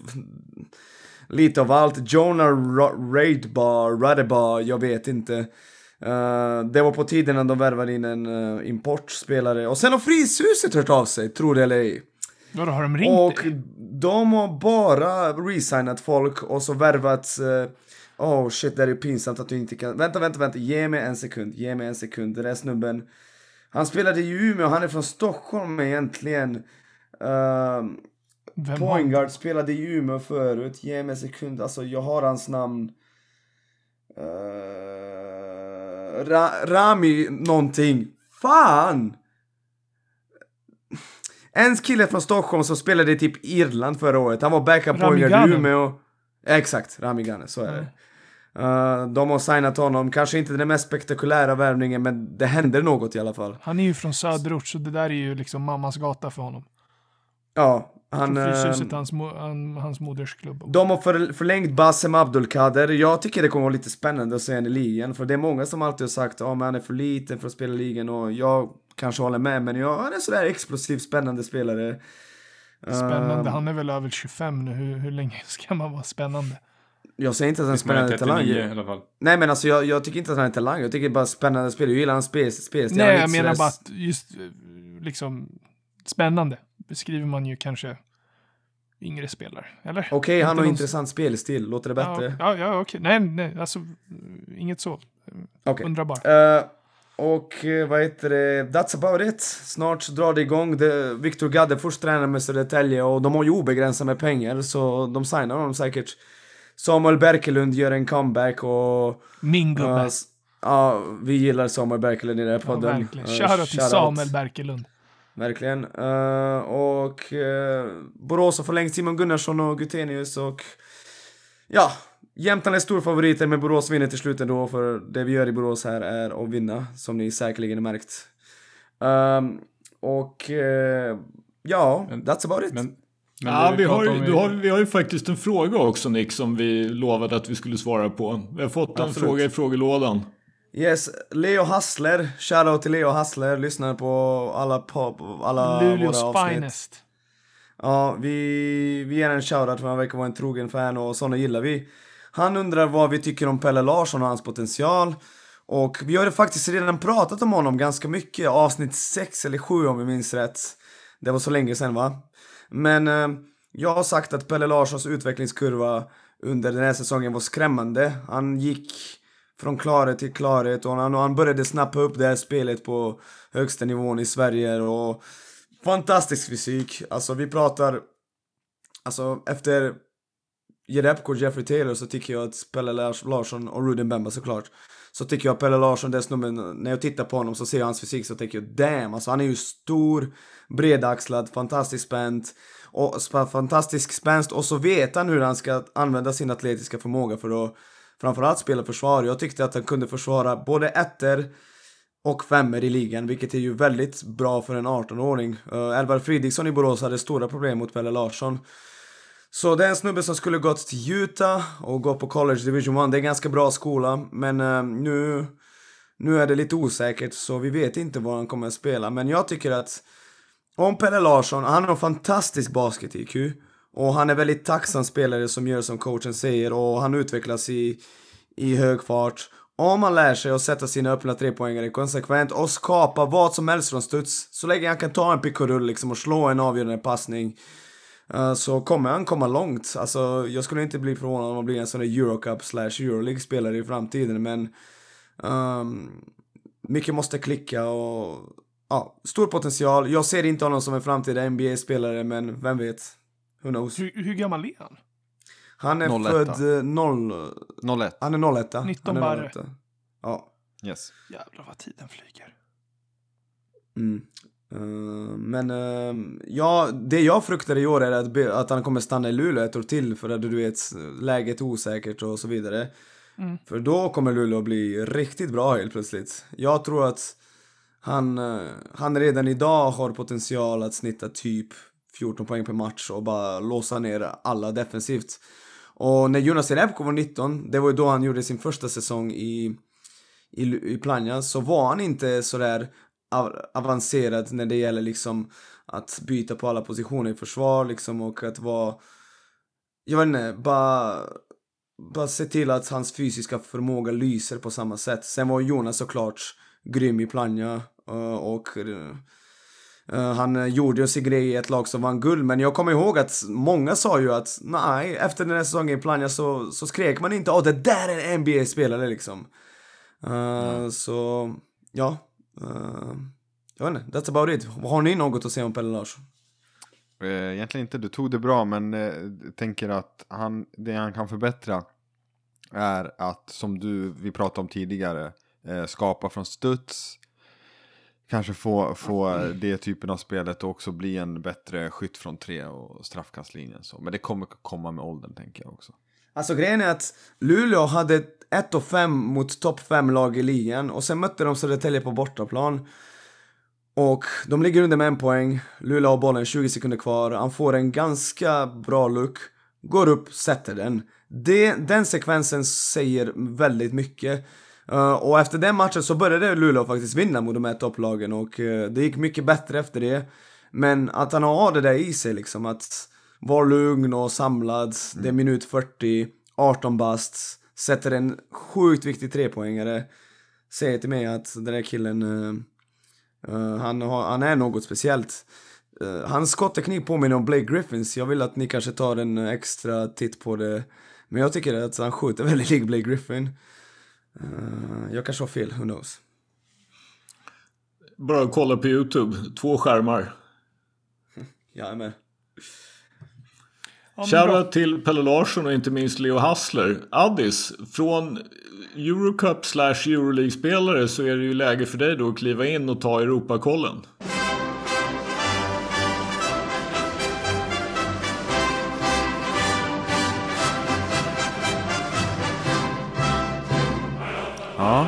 lite av allt. Jonah Ra- Raidbar, Radebar, jag vet inte. Eh, det var på tiden när de värvade in en uh, importspelare. Och sen har Fryshuset hört av sig, tror det eller ej. Vadå, har de ringt Och dig? de har bara resignat folk och så värvat... eh, oh shit, det är ju pinsamt att du inte kan... Vänta, vänta, vänta. Ge mig en sekund. Ge mig en sekund. Den där snubben. Han spelade i Umeå. Han är från Stockholm egentligen. Uh, Vem har... Pointguard spelade i Umeå förut. Ge mig en sekund. Alltså, jag har hans namn. Uh, Ra Rami någonting. Fan! En kille från Stockholm som spelade i typ Irland förra året. Han var backup Rami pointguard i. Umeå. Exakt, Rami Ghanem, så är det. Uh, de har signat honom. Kanske inte den mest spektakulära värvningen, men det händer något i alla fall. Han är ju från söderort, så det där är ju liksom mammas gata för honom. Ja, han... Fryshuset eh, hans, han, hans modersklubb. De har för, förlängt Bassem Abdulkader. Jag tycker det kommer vara lite spännande att se honom i ligan. För det är många som alltid har sagt att han är för liten för att spela i ligan. Och jag kanske håller med, men jag, han är sådär explosiv, spännande spelare. Spännande. Eh, Han är väl över 25 nu. Hur, hur länge ska man vara spännande? jag säger inte att han är spännande talang. 39 i alla fall. Nej men alltså jag, jag tycker inte att han är talang. Jag tycker bara spännande spelare. Jag gillar hans spel, spelstil. Nej, Han är jag inte menar sådär- bara att just eh, liksom spännande beskriver man ju kanske yngre spelare, eller? Okej, han Inte har någon- intressant spelstil. Låter det Ja, bättre? ja, ja okej. Nej, nej, alltså eh, inget så. Okej. Undrar bara. Eh, och eh, vad heter det, that's about it. Snart drar det igång. Det, Victor Gaddefors tränar med Södertälje och de har ju obegränsat med pengar så de signar honom säkert. Samuel Berkelund gör en comeback och... Min gubbe. Ja, vi gillar Samuel Berkelund i den här ja, podden. verkligen. Eh, Shoutout till. Samuel Berkelund. Verkligen. Eh, och uh, Borås har förlängt Simon Gunnarsson och Gutenius och... Ja, Jämtland är storfavoriter men Borås vinner till slut ändå för det vi gör i Borås här är att vinna, som ni säkerligen har märkt. Ehm, och eh, ja, Men- that's about it. Men, men Ja, det vi har, ju, har, vi har ju faktiskt en fråga också Nick som vi lovade att vi skulle svara på. Vi har fått en Absolut. fråga i frågelådan. Yes, Leo Hassler, shoutout till Leo Hassler, lyssnar på alla, på, alla våra avsnitt. finest. Ja, vi, vi ger en shoutout för han verkar vara en trogen fan och såna gillar vi. Han undrar vad vi tycker om Pelle Larsson och hans potential. Och vi har ju faktiskt redan pratat om honom ganska mycket, avsnitt 6 eller 7 om vi minns rätt. Det var så länge sedan va? Men eh, jag har sagt att Pelle Larssons utvecklingskurva under den här säsongen var skrämmande. Han gick från klarhet till klarhet och han, och han började snappa upp det här spelet på högsta nivån i Sverige och fantastisk fysik. Alltså vi pratar, alltså efter Jerebko och Jeffrey Taylor så tycker jag att Pelle Larsson och Ruden Bemba såklart så tycker jag Pelle Larsson, den snubben, när jag tittar på honom så ser jag hans fysik så tänker jag damn, alltså han är ju stor, bredaxlad, fantastiskt spänt och fantastisk spänst och så vet han hur han ska använda sin atletiska förmåga för att framförallt spela försvar. Jag tyckte att han kunde försvara både ettor och femmer i ligan, vilket är ju väldigt bra för en 18-åring. Uh, eh, Elvar Fridriksson i Borås hade stora problem mot Pelle Larsson. Så det är en snubbe som skulle gått till Utah och gå på College Division 1. Det är en ganska bra skola, men eh, nu, nu är det lite osäkert så vi vet inte var han kommer att spela. Men jag tycker att om Pelle Larsson, han har en fantastisk basket-IQ och han är väldigt tacksam spelare som gör som coachen säger och han utvecklas i, i hög fart. Om han lär sig att sätta sina öppna trepoängare konsekvent och skapa vad som helst från studs, så länge han kan ta en pick och rull liksom och slå en avgörande passning eh, så kommer han komma långt. Alltså, jag skulle inte bli förvånad om han blir en sån där Eurocup slash Euroleague-spelare i framtiden, men ehm, mycket måste klicka och ja, stor potential. Jag ser inte honom som en framtida NBA-spelare, men vem vet? Who knows? Hur, hur gammal är han? Han är 01. född eh, 0... 01. Han är 01. 19 han är barre. 01. Ja. Yes. Jävlar vad tiden flyger. Mm. Eh, men eh, ja, det jag fruktar i år är att, att han kommer stanna i Luleå ett år till för att du vet, läget är osäkert och så vidare. Mm. För då kommer Luleå bli riktigt bra helt plötsligt. Jag tror att han, eh, han redan idag har potential att snitta typ 14 poäng per match och bara låsa ner alla defensivt. Och när Jonas Jerebko var 19, det var ju då han gjorde sin första säsong i, i, i Plannja, så var han inte sådär av- avancerad när det gäller liksom att byta på alla positioner i försvar liksom och att vara, jag vet inte, bara, bara se till att hans fysiska förmåga lyser på samma sätt. Sen var Jonas såklart grym i Plannja eh, och eh, Eh, han gjorde ju sin grej i ett lag som vann guld, men jag kommer ihåg att många sa ju att nej, efter den här säsongen i Plannja så, så skrek man inte åh det där är en NBA-spelare liksom. Eh, Så, ja. Uh, jag vet inte, that's about it. Har ni något att säga om Pelle Larsson? Eh, Egentligen inte, du tog det bra men eh, tänker att han, det han kan förbättra är att som du, vi pratade om tidigare, eh, skapa från studs. Kanske få, få det typen av spelet och också bli en bättre skytt från tre och straffkastlinjen. Så. Men det kommer komma med åldern tänker jag också. Alltså grejen är att Luleå hade 1 och 5 mot topp 5 lag i ligan och sen mötte de Södertälje på bortaplan. Och de ligger under med en poäng. Luleå har bollen 20 sekunder kvar. Han får en ganska bra look. Går upp, sätter den. Det, den sekvensen säger väldigt mycket. Eh, och efter den matchen så började Luleå faktiskt vinna mot de här topplagen och eh, det gick mycket bättre efter det. Men att han har det där i sig liksom, att vara lugn och samlad. Det är minut 40, 18 bast, sätter en sjukt viktig trepoängare. Säger till mig att den där killen, eh, han, har, han är något speciellt. Uh, hans skottteknik påminner om Blake Griffins. Jag vill att ni kanske tar en extra titt på det. Men jag tycker att han skjuter väldigt lik Blake Griffin. Eh, jag kanske har fel, who knows. Bara kolla på YouTube, två skärmar. Jag är med. Ja. Shoutout till Pelle Larsson och inte minst Leo Hassler. Addis, från Eurocup slash Euroleague-spelare så är det ju läge för dig då att kliva in och ta Europakollen. Ja,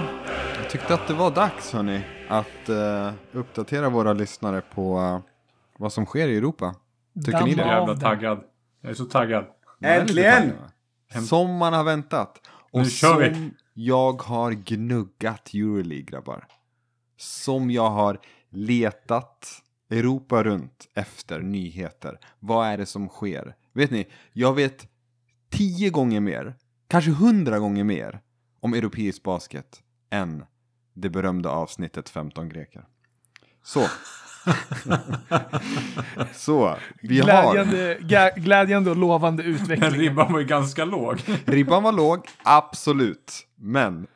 jag tyckte att det var dags hörni att eh, uppdatera våra lyssnare på eh, vad som sker i Europa. Tycker ni Damma det? av Jävla den. taggad. Jag är så taggad. Äntligen! Som man har väntat. Och Nu kör vi. som jag har gnuggat Euroleague grabbar. Som jag har letat Europa runt efter nyheter. Vad är det som sker? Vet ni, jag vet tio gånger mer, kanske hundra gånger mer om europeisk basket än det berömda avsnittet 15 greker. Så. Så, vi har... Glädjande, ga- glädjande och lovande Men utveckling. ribban var ju ganska låg. Ribban var låg, absolut. Men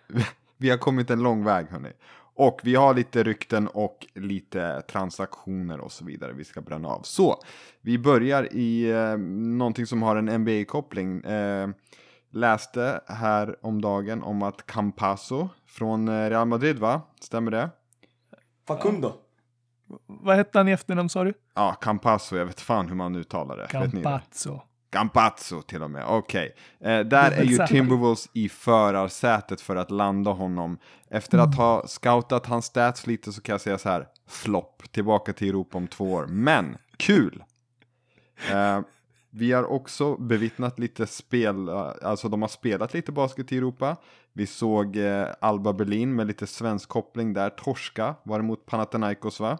vi har kommit en lång väg hörni. Och vi har lite rykten och lite transaktioner och så vidare vi ska bränna av. Så, vi börjar i eh, någonting som har en NBA-koppling. Eh, läste här om dagen om att Campasso från eh, Real Madrid va? Stämmer det? Facundo. Vad hette han i efternamn sa du? Ja, Campasso, jag vet fan hur man uttalar det. Campazzo. Campazzo till och med, okej. Eh, där är ju. Timberwolves i förarsätet för att landa honom. Efter att ha scoutat hans stats lite så kan jag säga så här, flopp, tillbaka till Europa om två år. Men, kul! Eh, vi har också bevittnat lite spel, alltså de har spelat lite basket i Europa. Vi såg eh, Alba Berlin med lite svensk koppling där, torska, var det mot Panathinaikos va?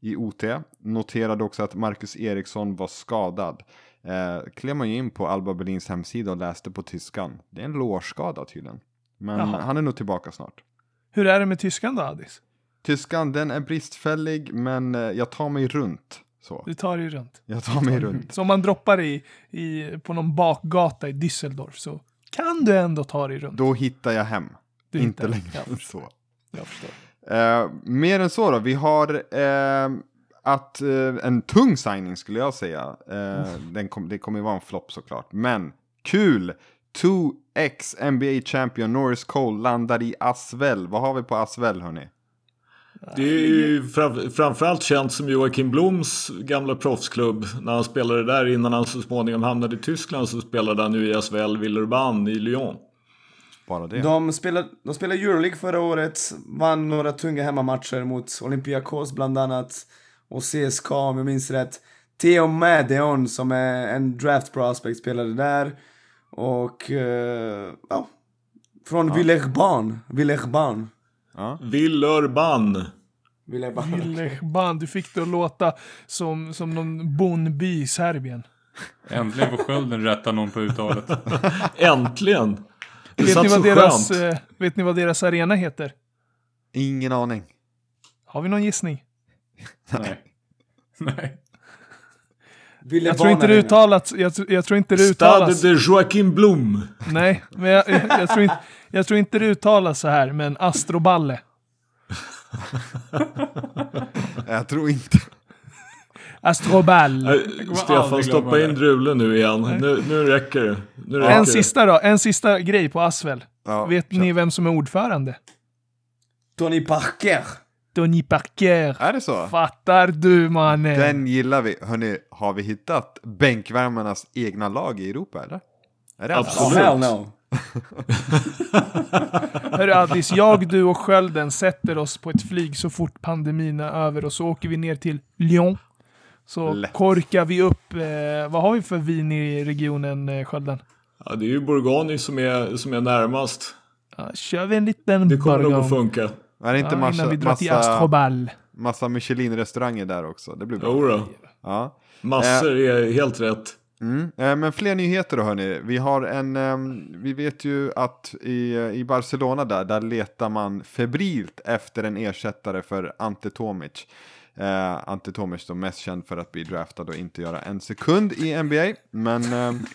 I OT. Noterade också att Marcus Eriksson var skadad. Eh, klev man ju in på Alba Berlins hemsida och läste på tyskan. Det är en lårskada tydligen. Men Jaha. han är nog tillbaka snart. Hur är det med tyskan då, Addis? Tyskan, den är bristfällig men eh, jag tar mig runt. Så. Du tar dig runt. Jag tar mig runt. Så om man droppar i, i, på någon bakgata i Düsseldorf så kan du ändå ta dig runt. Då hittar jag hem. Du Inte längre än så. Jag förstår. Eh, mer än så då, vi har eh, att eh, en tung signing skulle jag säga. Den kom, det kommer ju vara en flopp såklart, men kul! 2x NBA champion Norris Cole landar i Asvel. Vad har vi på Asvel hörni? Det är ju fram, framförallt känt som Joakim Bloms gamla proffsklubb. När han spelade där innan han så småningom hamnade i Tyskland så spelade han nu i Asvel Villeurbanne i Lyon. Bara det. De spelade, de spelade Euroleague förra året, vann några tunga hemmamatcher mot Olympiakos bland annat. Och CSKA om jag minns rätt. Theo Madeon som är en draft prospect spelade där. Och, eh, ja. Från Villeurbanne. Villeurbanne. Villeurbanne. Villeurbanne. Villechban, du fick det att låta som, som någon bondby i Serbien. Äntligen får skölden rätta någon på uttalet. Äntligen! Vet ni, vad deras, skönt. vet ni vad deras arena heter? Ingen aning. Har vi någon gissning? Nej. Nej. Jag tror inte det uttalas, jag, jag tror inte det uttalas, Stade de Joakim Blom. nej, men jag, jag, jag, tror inte, jag tror inte det uttalas så här, men Astroballe. Jag tror inte. Kommer Stefan, stoppa in drulen nu igen. Nu, nu räcker det. Nu räcker En det. sista då, en sista grej på Asvel. Ja, Vet ni vem som är ordförande? Tony Parker. Tony Parker. Är det så? Fattar du mannen? Den gillar vi. Hörni, har vi hittat bänkvärmarnas egna lag i Europa eller? Är det Oh, Absolut. hell no. Hörru Addis, jag, du och Skölden sätter oss på ett flyg så fort pandemin är över och så åker vi ner till Lyon. Så Lätt. korkar vi upp, eh, vad har vi för vin i regionen eh, Skölden? Ja, det är ju Bourgogne som är, som är närmast. Ja, kör vi en liten Det kommer nog att funka. Är det inte ja, massa, massa, massa Michelin-restauranger där också? Det blir bra. Jodå. Ja. Massor är helt rätt. Mm. Eh, Men fler nyheter då hörni. Vi har en, ehm, vi vet ju att i, i Barcelona där, där letar man febrilt efter en ersättare för Ante Tomic. Eh, Ante Tomic då mest känd för att bli draftad och inte göra en sekund i NBA. Men, ehm,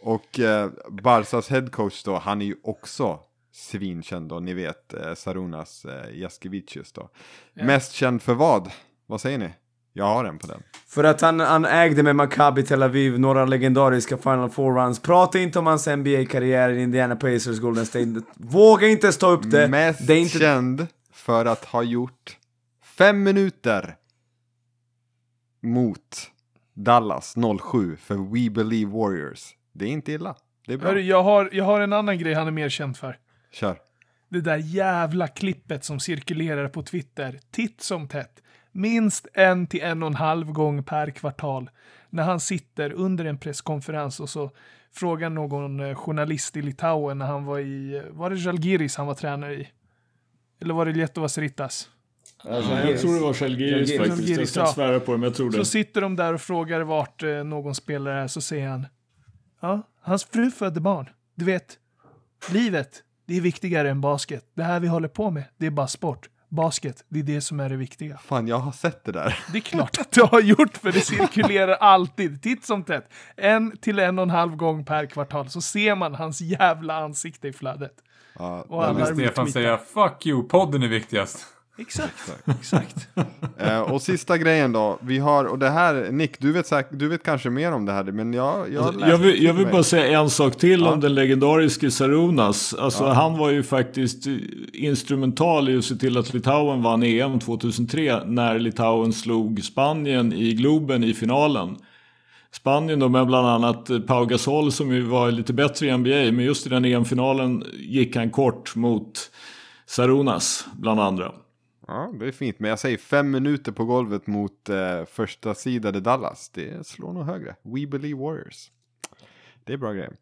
och eh, Barsas headcoach då, han är ju också svinkänd då, ni vet eh, Sarunas eh, Jaskevicius då. Mest känd för vad? Vad säger ni? Jag har en på den. För att han, han ägde med Maccabi Tel Aviv några legendariska Final Four runs. Prata inte om hans NBA-karriär i Indiana Pacers, Golden State. Våga inte ta upp det. Mest det är inte... känd för att ha gjort fem minuter mot Dallas 07 för We Believe Warriors. Det är inte illa. Det är bra. Hörru, jag har, jag har en annan grej han är mer känd för. Kör. Det där jävla klippet som cirkulerar på Twitter, titt som tätt. Minst en till en och en halv gång per kvartal. När han sitter under en presskonferens och så frågar någon eh, journalist i Litauen när han var i, var det Žalgiris han var tränare i? Eller var det Lietuvas Ritas? Jag tror det var Žalgiris. faktiskt. Jag ska inte svära på det, men jag tror Så det. sitter de där och frågar vart eh, någon spelare är, så säger han Ja, hans fru födde barn. Du vet, livet, det är viktigare än basket. Det här vi håller på med, det är bara sport. Basket, det är det som är det viktiga. Fan, jag har sett det där. Det är klart att du har gjort, för det cirkulerar alltid, titt som tätt. En till en och en halv gång per kvartal så ser man hans jävla ansikte i flödet. Ja, Och alla vill Stefan säga 'Fuck you, podden är viktigast' Exakt, exakt. eh, och sista grejen då. Vi har, och det här, Nick, du vet, säkert, du vet kanske mer om det här, men jag... Jag, Alltså, Jag vill, jag vill bara säga en sak till Ja. om den legendariske Sarunas. Alltså han var ju faktiskt instrumental i att se till att Litauen vann EM 2003 när Litauen slog Spanien i Globen i finalen. Spanien då med bland annat Pau Gasol som ju var lite bättre i NBA men just i den EM-finalen gick han kort mot Sarunas bland andra. Ja, det är fint. Men jag säger fem minuter på golvet mot eh, första sidade Dallas. Det slår nog högre. We believe Warriors. Det är bra grejer.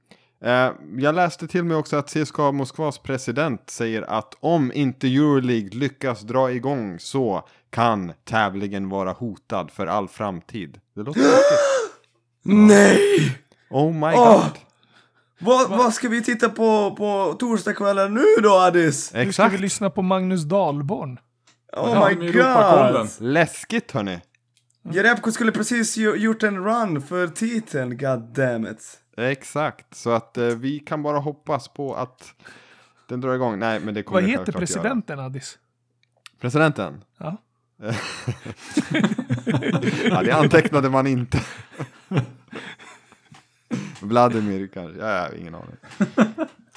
Eh, jag läste till mig också att CSKA Moskvas president säger att om inte Euroleague lyckas dra igång så kan tävlingen vara hotad för all framtid. Det låter tråkigt. Nej! Oh my Åh! god. Vad, vad ska vi titta på på torsdagskvällen nu då Addis? Nu ska vi Exakt. lyssna på Magnus Dahlborn. Oh Ja, my god! Läskigt hörni. Jerebko skulle precis gjort en run för titeln, god damn it. Exakt. Så att eh, vi kan bara hoppas på att den drar igång. Nej, men det kommer Vad heter göra. presidenten Addis? Presidenten? Ja. ja, det antecknade man inte. Vladimir kanske, ja, jag har ingen aning.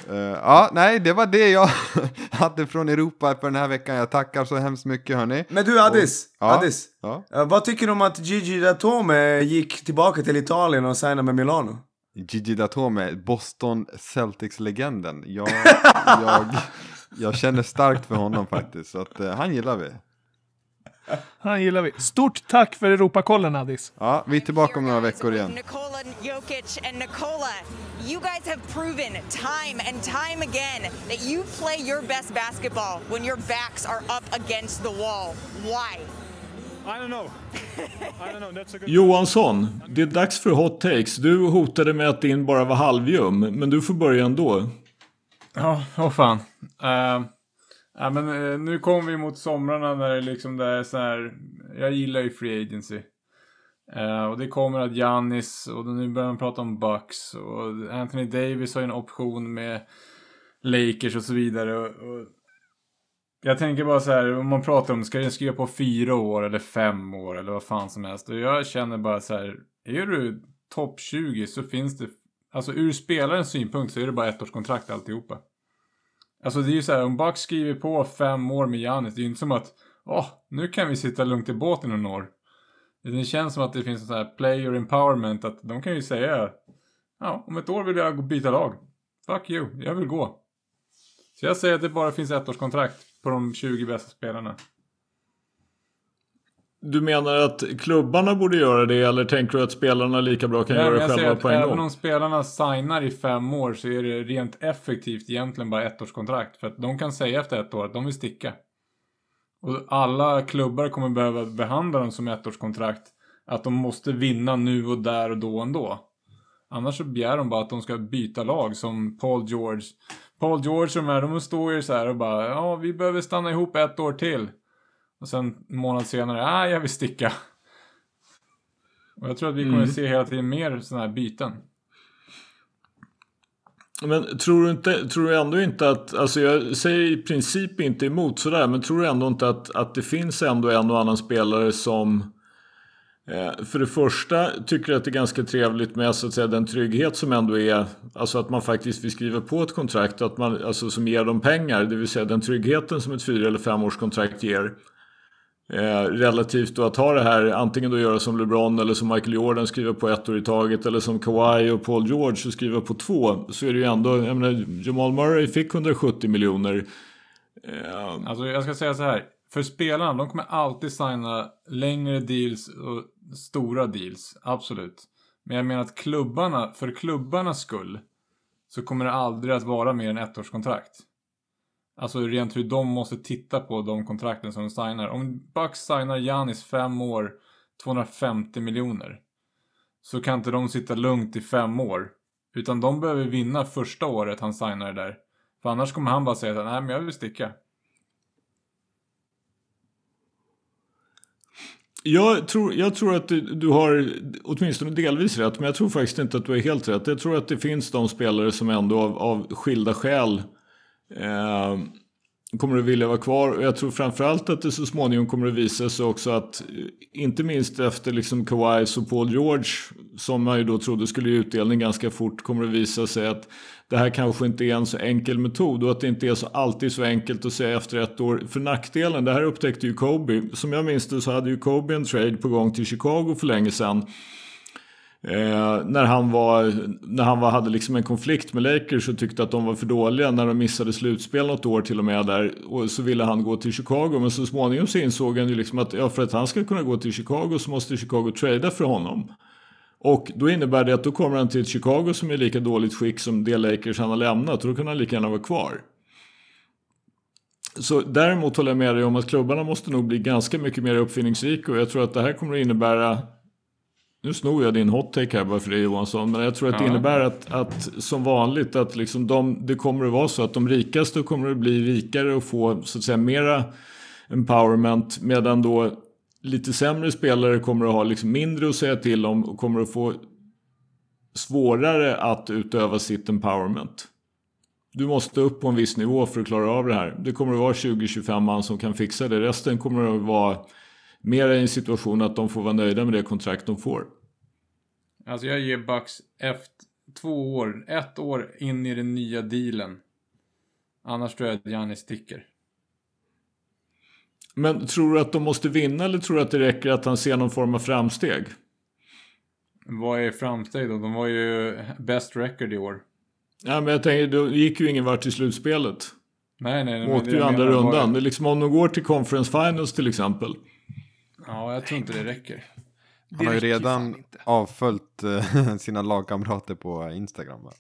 Uh, ja, nej, det var det jag hade från Europa för den här veckan. Jag tackar så hemskt mycket hörni. Men du Addis, Ja. Addis. Ja. Eh, vad tycker du om att Gigi Datome gick tillbaka till Italien och signade med Milano? Gigi Datome, Boston Celtics-legenden. Jag, jag, jag känner starkt för honom faktiskt, så att, uh, han gillar vi. Han gillar vi. Stort tack för Europakollen Addis. Ja, vi är tillbaka om några veckor igen. Nikola Jokic and Nikola, you guys have proven time and time again that you play your best basketball when your backs are up against the wall. Why? I don't know. I don't know. That's a good. Johansson, det är dags för hot takes. Du hotade med att din bara var halvljum, men du får börja ändå. Ja, åh fan. Uh, ja, men eh, nu kommer vi mot somrarna när det liksom det är så här. Jag gillar ju free agency. Eh, och det kommer att Giannis och nu börjar man prata om Bucks och Anthony Davis har ju en option med Lakers och så vidare. Och, och jag tänker bara så här, om man pratar om, ska jag skriva på fyra år eller fem år eller vad fan som helst. Och jag känner bara så här, är du topp 20 så finns det, alltså ur spelarens synpunkt så är det bara ett års kontrakt alltihopa. Alltså det är ju så här, om Bucks skriver på fem år med Janis, det är ju inte som att, åh, nu kan vi sitta lugnt i båten några år. Det känns som att det finns en sån här player empowerment, att de kan ju säga, ja, om ett år vill jag byta lag. Fuck you, jag vill gå. Så jag säger att det bara finns ett års kontrakt på de 20 bästa spelarna. Du menar att klubbarna borde göra det, eller tänker du att spelarna lika bra kan men göra det själva på en även gång? om spelarna signar i fem år så är det rent effektivt egentligen bara ett års kontrakt. För att de kan säga efter ett år att de vill sticka. Och alla klubbar kommer behöva behandla dem som ett års kontrakt. Att de måste vinna nu och där och då och då. Annars så begär de bara att de ska byta lag som Paul George. Paul George och de här, de står ju så här och bara ja, vi behöver stanna ihop ett år till. Och sen en månad senare, ja, jag vill sticka. Och jag tror att vi kommer se hela tiden mer sådana här byten. Men tror du, inte, tror du ändå inte att, alltså jag säger i princip inte emot sådär, men tror du ändå inte att, att det finns ändå en och annan spelare som eh, för det första tycker att det är ganska trevligt med så att säga, den trygghet som ändå är, alltså att man faktiskt vill skriva på ett kontrakt att man, alltså, som ger dem pengar, det vill säga den tryggheten som ett fyra eller femårskontrakt ger. Eh, relativt då att ha det här, antingen då göra som LeBron eller som Michael Jordan, skriva på ett år i taget, eller som Kawhi och Paul George och skriva på två, så är det ju ändå, jag menar, Jamal Murray fick 170 miljoner. Eh, Alltså jag ska säga så här. För spelarna, de kommer alltid signa längre deals och stora deals. Absolut. Men jag menar att klubbarna, för klubbarnas skull, så kommer det aldrig att vara mer än ettårskontrakt. Alltså rent hur de måste titta på de kontrakten som de signar. Om Bucks signar Janis fem år, 250 miljoner. Så kan inte de sitta lugnt i fem år. Utan de behöver vinna första året han signar det där. För annars kommer han bara säga att nej men jag vill sticka. Jag tror, jag tror att du, du har åtminstone delvis rätt, men jag tror faktiskt inte att du är helt rätt. Jag tror att det finns de spelare som ändå av, av skilda skäl Ehm, kommer att vilja vara kvar. Och jag tror framförallt att det så småningom kommer att visa sig också att, eh, inte minst efter liksom Kawhis och Paul George, som man ju då trodde skulle ge utdelning ganska fort, kommer att visa sig att det här kanske inte är en så enkel metod och att det inte är så alltid så enkelt att säga efter ett år. För nackdelen, det här upptäckte ju Kobe. Som jag minns det så hade ju Kobe en trade på gång till Chicago för länge sedan. Eh, när han, var, när han var, hade liksom en konflikt med Lakers och tyckte att de var för dåliga när de missade slutspel något år till och med där. Och så ville han gå till Chicago men så småningom så insåg han ju liksom att ja, för att han ska kunna gå till Chicago så måste Chicago trada för honom. Och då innebär det att då kommer han till ett Chicago som är lika dåligt skick som det Lakers han har lämnat och då kan han lika gärna vara kvar. Så däremot håller jag med dig om att klubbarna måste nog bli ganska mycket mer uppfinningsrika och jag tror att det här kommer att innebära nu snor jag din hot take här bara för det Johansson, men jag tror att det Ja. innebär att, att som vanligt att liksom de, det kommer att vara så att de rikaste kommer att bli rikare och få så att säga mera empowerment medan då lite sämre spelare kommer att ha liksom mindre att säga till om och kommer att få svårare att utöva sitt empowerment. Du måste upp på en viss nivå för att klara av det här. Det kommer att vara 20-25 man som kan fixa det. Resten kommer att vara mer i en situation att de får vara nöjda med det kontrakt de får. Alltså jag ger Bucks efter två år, ett år in i den nya dealen. Annars tror jag att Giannis sticker. Men tror du att de måste vinna eller tror du att det räcker att han ser någon form av framsteg? Vad är framsteg då? De var ju best record i år. Ja, men jag tänker, då gick ju ingen vart i slutspelet. Nej, nej. De åkte ju andra menar var- rundan. Det är liksom om de går till conference finals till exempel. Ja, jag tror inte det räcker. Det Han har ju redan avföljt eh, sina lagkamrater på Instagram. Va?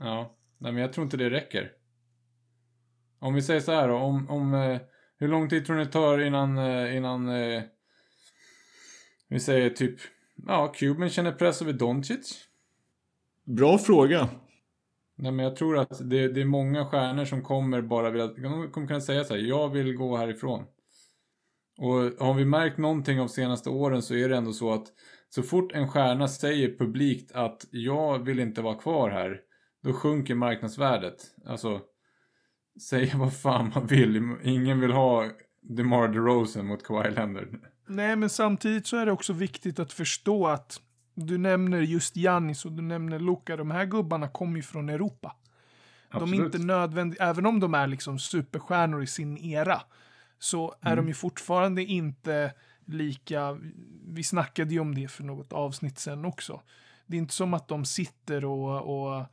Ja, nej men jag tror inte det räcker. Om vi säger så här då, om, om eh, hur lång tid tror ni det tar innan, eh, innan vi säger typ, ja, Cuban känner press över Doncic? Bra fråga. Nej men jag tror att det, det är många stjärnor som kommer bara vilja, de kommer kunna säga så här, jag vill gå härifrån. Och har vi märkt någonting av senaste åren så är det ändå så att så fort en stjärna säger publikt att jag vill inte vara kvar här, då sjunker marknadsvärdet. Alltså, säg vad fan man vill, ingen vill ha DeMar DeRozan mot Kawhi Leonard. Nej, men samtidigt så är det också viktigt att förstå att du nämner just Giannis och du nämner Luka. De här gubbarna kommer ju från Europa. De är Absolut. inte nödvändiga, även om de är liksom superstjärnor i sin era, så är de ju fortfarande inte lika, vi snackade ju om det för något avsnitt sen också. Det är inte som att de sitter och, och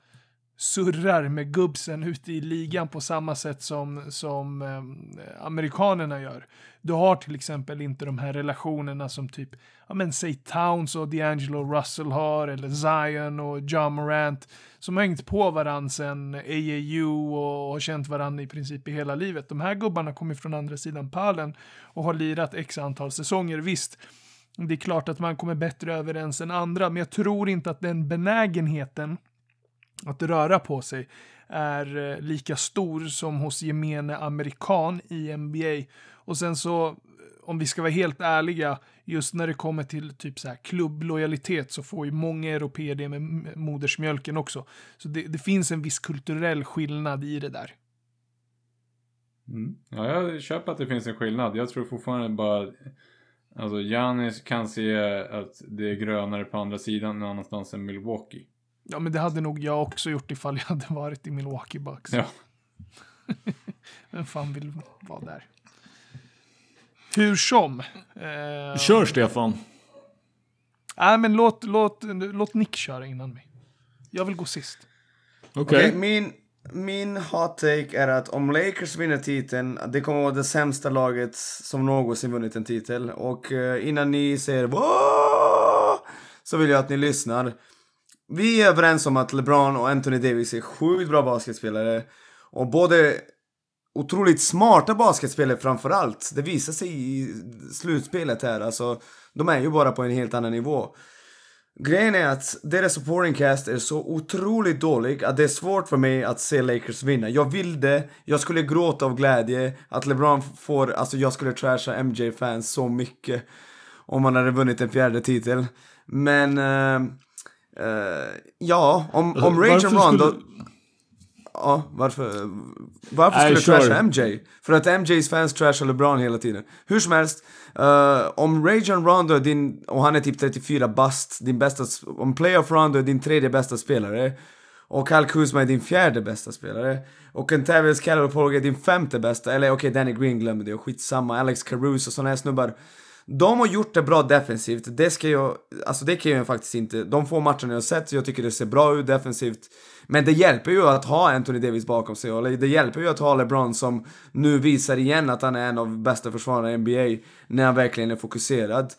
surrar med gubbsen ute i ligan på samma sätt som, som eh, amerikanerna gör. Du har till exempel inte de här relationerna som typ, ja men säg Towns och D'Angelo Russell har, eller Zion och John Morant, som har hängt på varandra sen AAU och har känt varandra i princip i hela livet. De här gubbarna kommer från andra sidan pallen och har lirat x antal säsonger. Visst, det är klart att man kommer bättre överens än andra, men jag tror inte att den benägenheten att röra på sig är eh, lika stor som hos gemene amerikan i NBA. Och sen så, om vi ska vara helt ärliga, just när det kommer till typ så här klubblojalitet så får ju många europeer det med modersmjölken också. Så det, det finns en viss kulturell skillnad i det där. Mm. Ja, jag köper att det finns en skillnad. Jag tror fortfarande bara... Alltså, Janis kan se att det är grönare på andra sidan någon annanstans än Milwaukee. Ja, men det hade nog jag också gjort ifall jag hade varit i Milwaukee Bucks. Ja. Vem fan vill vara där? Hur som. Eh, Kör Stefan. Nej, men låt, låt, låt Nick köra innan mig. Jag vill gå sist. Okej. Okej, min, min hot take är att om Lakers vinner titeln, det kommer vara det sämsta laget som någonsin vunnit en titel. Och eh, innan ni säger Wåh! så vill jag att ni lyssnar. Vi är överens om att LeBron och Anthony Davis är sjukt bra basketspelare. Och både otroligt smarta basketspelare framförallt. Det visar sig i slutspelet här. Alltså, de är ju bara på en helt annan nivå. Grejen är att deras supporting cast är så otroligt dålig att det är svårt för mig att se Lakers vinna. Jag vill det, jag skulle gråta av glädje att LeBron får, alltså jag skulle trasha MJ-fans så mycket om han hade vunnit en fjärde titel. Men, eh, eh, ja, om, om Varför Rajon Rondo... skulle- Ja, varför? Varför skulle kör. trasha MJ? För att MJs fans trashar LeBron hela tiden. Hur som helst, eh, om Rajon Rondo är din, och han är typ 34 bast, din bästa, om Playoff Rondo är din tredje bästa spelare, och Kyle Kuzma är din fjärde bästa spelare, och Kentavious Caldwell är din femte bästa, eller okej Danny Green glömmer det, och skitsamma, Alex Caruso och såna här snubbar. De har gjort det bra defensivt, det ska jag, alltså det kan jag faktiskt inte, de få matcherna jag har sett, jag tycker det ser bra ut defensivt. Men det hjälper ju att ha Anthony Davis bakom sig, och det hjälper ju att ha LeBron som nu visar igen att han är en av bästa försvararna i NBA, när han verkligen är fokuserad.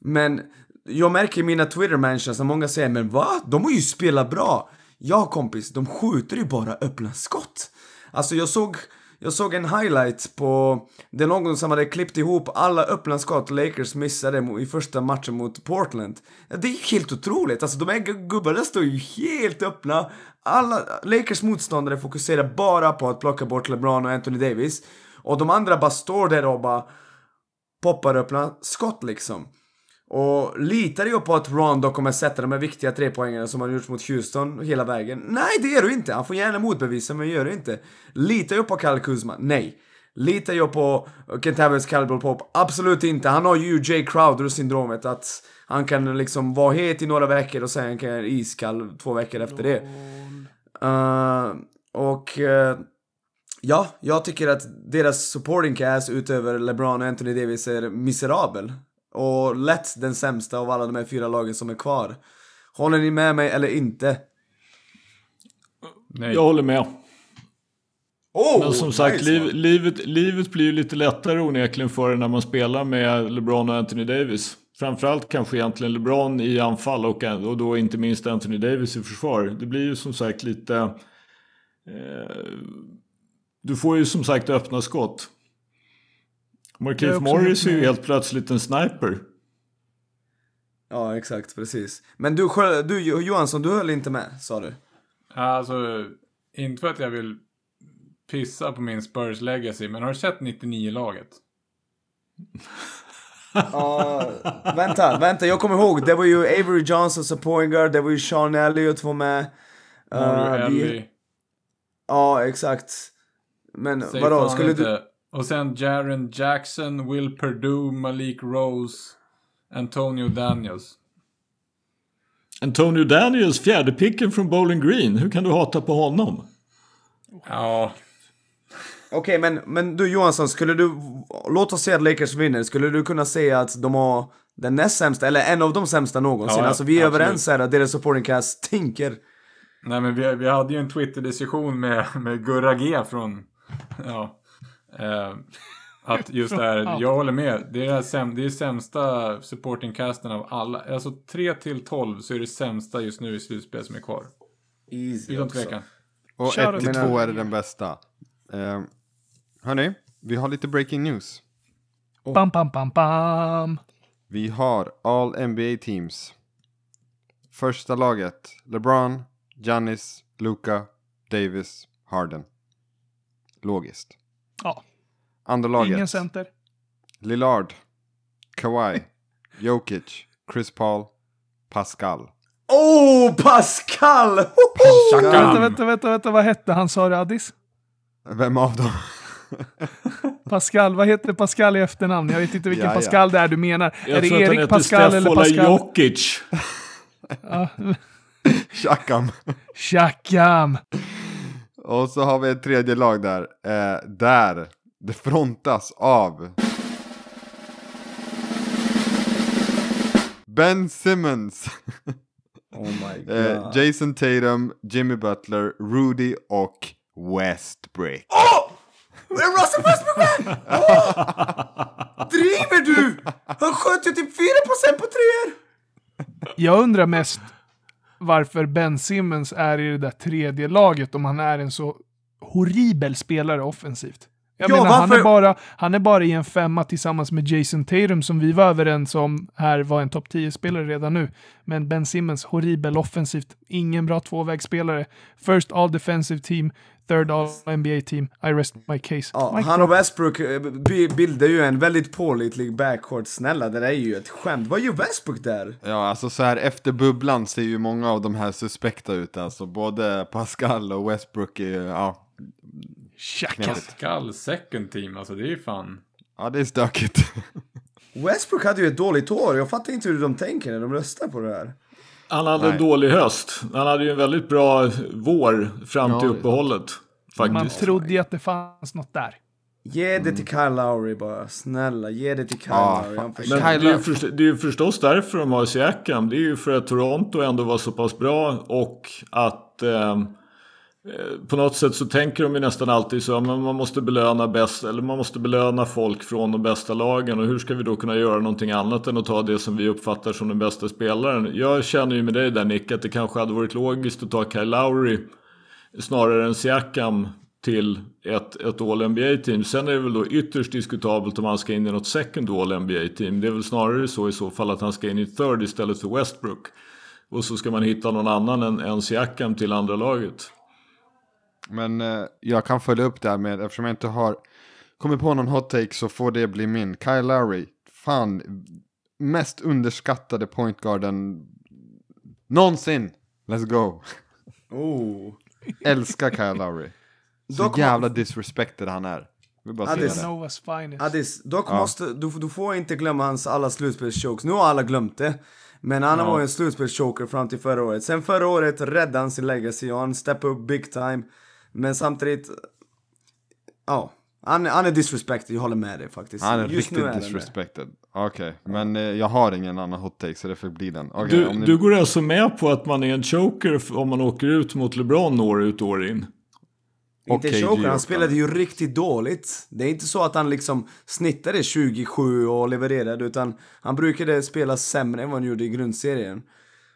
Men jag märker i mina Twitter-mentions att många säger men va? De har ju spelat bra! Ja kompis, de skjuter ju bara öppna skott. Alltså jag såg, jag såg en highlight på, det är någon som hade klippt ihop alla öppna skott Lakers missade i första matchen mot Portland. Det är helt otroligt, alltså de här gubbarna står ju helt öppna. Alla, Lakers motståndare fokuserar bara på att plocka bort LeBron och Anthony Davis. Och de andra bara står där och bara poppar öppna skott liksom. Och litar jag på att Rondo kommer sätta de här viktiga trepoängarna som han gjort mot Houston hela vägen? Nej, det gör du inte. Han får gärna motbevisa, men gör det inte. Litar jag på Kyle Kuzma? Nej. Litar jag på Kent Havens Caldwell Pop? Absolut inte. Han har ju Jay Crowder-syndromet att han kan liksom vara het i några veckor och sen kan iskall två veckor efter det. Uh, och uh, ja, jag tycker att deras supporting cast utöver LeBron och Anthony Davis är miserabel. Och lätt den sämsta av alla de här fyra lagen som är kvar. Håller ni med mig eller inte? Nej. Jag håller med. Oh, Men som sagt, nice, liv, livet, livet blir ju lite lättare onekligen för när man spelar med LeBron och Anthony Davis. Framförallt kanske egentligen LeBron i anfall och, och då inte minst Anthony Davis i försvar. Det blir ju som sagt lite... Eh, du får ju som sagt öppna skott. Också Morris är ju helt plötsligt en sniper. Ja, exakt, precis. Men du, själv- du Johansson, du höll inte med, sa du? Alltså, inte för att jag vill pissa på min Spurs legacy, men har du sett 99-laget? Ja, vänta, vänta, jag kommer ihåg. Det var ju Avery Johnson som point guard, det var ju Sean Elliott var med. Uh, vi- Ellie. Ja, exakt. Men Säg vadå, skulle inte. du... Och sen Jaren Jackson, Will Perdue, Malik Rose, Antonio Daniels. Antonio Daniels, fjärde picken från Bowling Green. Hur kan du hata på honom? Ja, Okej, men, men du Johansson, skulle du... Låt oss säga att Lakers vinner. Skulle du kunna säga att de har den näst sämsta, eller en av de sämsta någonsin? Ja, ja, alltså vi är absolut. överens här att deras supporting cast stinker. nej men vi, vi hade ju en Twitter-diskussion med, med Gurra G från, ja, eh, att just det här, Ja. jag håller med. Det är, det säm, det är sämsta supportingcasten av alla. Alltså 3 till 12 så är det sämsta just nu i slutspel som är kvar. Easy Utan tvekan. Och Kör 1 till då. 2 är det den bästa. Uh, hörni, vi har lite breaking news. Bam, bam, bam, bam. Vi har All NBA Teams. Första laget, LeBron, Giannis, Luka, Davis, Harden. Logiskt. Ja, Andra ingen laget, center. Lillard, Kawhi, Jokic, Chris Paul, Pascal. Oh, Pascal! Chaka. Vänta, vänta, vänta, vänta, vad hette han sa du Addis? Vem av dem? Pascal, vad heter Pascal i efternamn? Jag vet inte vilken Ja, ja. Pascal det är du menar. Jag är det Erik Pascal eller Pascal? Jokic. Ja. Shakam. Shakam. Och så har vi ett tredje lag där. Eh, där det frontas av Ben Simmons, Oh my god. eh, Jason Tatum, Jimmy Butler, Rudy och Westbrook. Åh! Är Russell Westbrook med? Åh! Driver du? Han sköt ju typ 4% på treor! Jag undrar mest varför Ben Simmons är i det där tredje laget om han är en så horribel spelare offensivt. Jag Ja, menar, han, är bara, han är bara i en femma tillsammans med Jason Tatum som vi var överens om här var en topp 10-spelare redan nu. Men Ben Simmons, horribel offensivt, ingen bra tvåvägsspelare. First all defensive team, third all NBA team, I rest my case. Ja, Mic han och. Westbrook eh, bi- bildar ju en väldigt pålitlig backcourt. Snälla, det där är ju ett skämt. Vad gör Westbrook där? Ja, alltså så här efter bubblan ser ju många av de här suspekta ut. Alltså både Pascal och Westbrook är ju, ja. Pascal second team, alltså det är ju fan. ja det är stökigt. Westbrook hade ju ett dåligt år. Jag fattar inte hur de tänker när de röstar på det här. Han hade Nej. en dålig höst. Han hade ju en väldigt bra vår fram till Ja, uppehållet. Man Faktiskt. trodde ju att det fanns något där. Ge det till Kyle Lowry bara. Snälla, ge det till Kyle Ja, Lowry. Men Kyle- det är, ju först, det är ju förstås därför de har Siakam. Det är ju för att Toronto ändå var så pass bra och att eh, Eh, på något sätt så tänker de ju nästan alltid så att man måste belöna bäst eller man måste belöna folk från de bästa lagen och hur ska vi då kunna göra någonting annat än att ta det som vi uppfattar som den bästa spelaren. Jag känner ju med dig där Nick att det kanske hade varit logiskt att ta Kyle Lowry snarare än Siakam till ett, ett All-NBA-team. Sen är det väl då ytterst diskutabelt om han ska in i något second All-NBA-team. Det är väl snarare så i så fall att han ska in i third istället för Westbrook. Och så ska man hitta någon annan än, än Siakam till andra laget. Men eh, jag kan följa upp det här med, eftersom jag inte har kommit på någon hot take så får det bli min. Kyle Lowry, fan, mest underskattade pointguarden någonsin. Let's go. Oh. Älskar Kyle Lowry. Så Dock- jävla disrespected han är. Ja, finest. Addis, dock Ja. måste, du, du får inte glömma hans alla slutspelschokes. Nu har alla glömt det. Men han var ju en slutspelschoker fram till förra året. Sen förra året räddade han sin legacy och han steppade upp big time. Men samtidigt, ja. Han, han är disrespected, jag håller med dig faktiskt. Han är Just riktigt är disrespected. Okej, men eh, jag har ingen annan hot take så det får bli den. Okej, Du, om ni... du går alltså med på att man är en choker om man åker ut mot LeBron år ut och år in? Inte choker, han spelade ju riktigt dåligt. Det är inte så att han liksom snittade 27 och levererade, utan han brukade spela sämre än vad han gjorde i grundserien.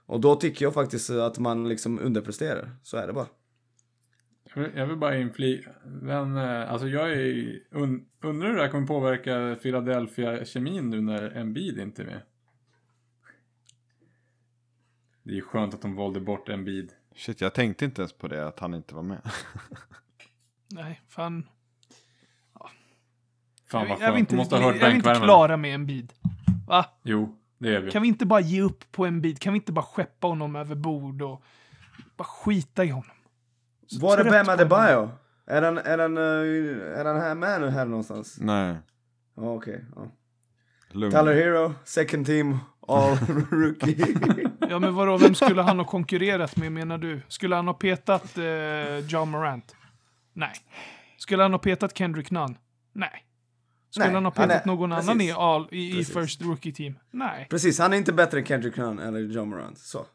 Och då tycker jag faktiskt att man liksom underpresterar. Så är det bara. Jag vill, jag vill bara inflika, men eh, alltså jag är, un, undrar hur det här kommer påverka Philadelphia-kemin nu när Embiid inte är med. Det är ju skönt att de valde bort Embiid. Shit, jag tänkte inte ens på det att han inte var med. Nej, fan. Fan vad jag, jag, skönt, vill inte, de måste ha jag hört vill inte bänkvärmarna. klara med en bid. Va? Jo, det är vi. Kan vi inte bara ge upp på en bid? Kan vi inte bara skeppa honom över bord och bara skita i honom? Var är Bam Adebayo? Är han, är han, eh, är han här med nu här någonstans? Nej, Ja, okej. ja. lugn. Tyler Hero, second team, all rookie. Ja, men vadå, vem skulle han ha konkurrerat med menar du? Skulle han ha petat eh, John Morant? Nej. Skulle han ha petat Kendrick Nunn? Nej. Skulle Nej, han ha han petat är- någon precis. annan i, all, i, i. First Rookie Team? Nej. Precis, han är inte bättre än Kendrick Nunn eller John Morant. Så.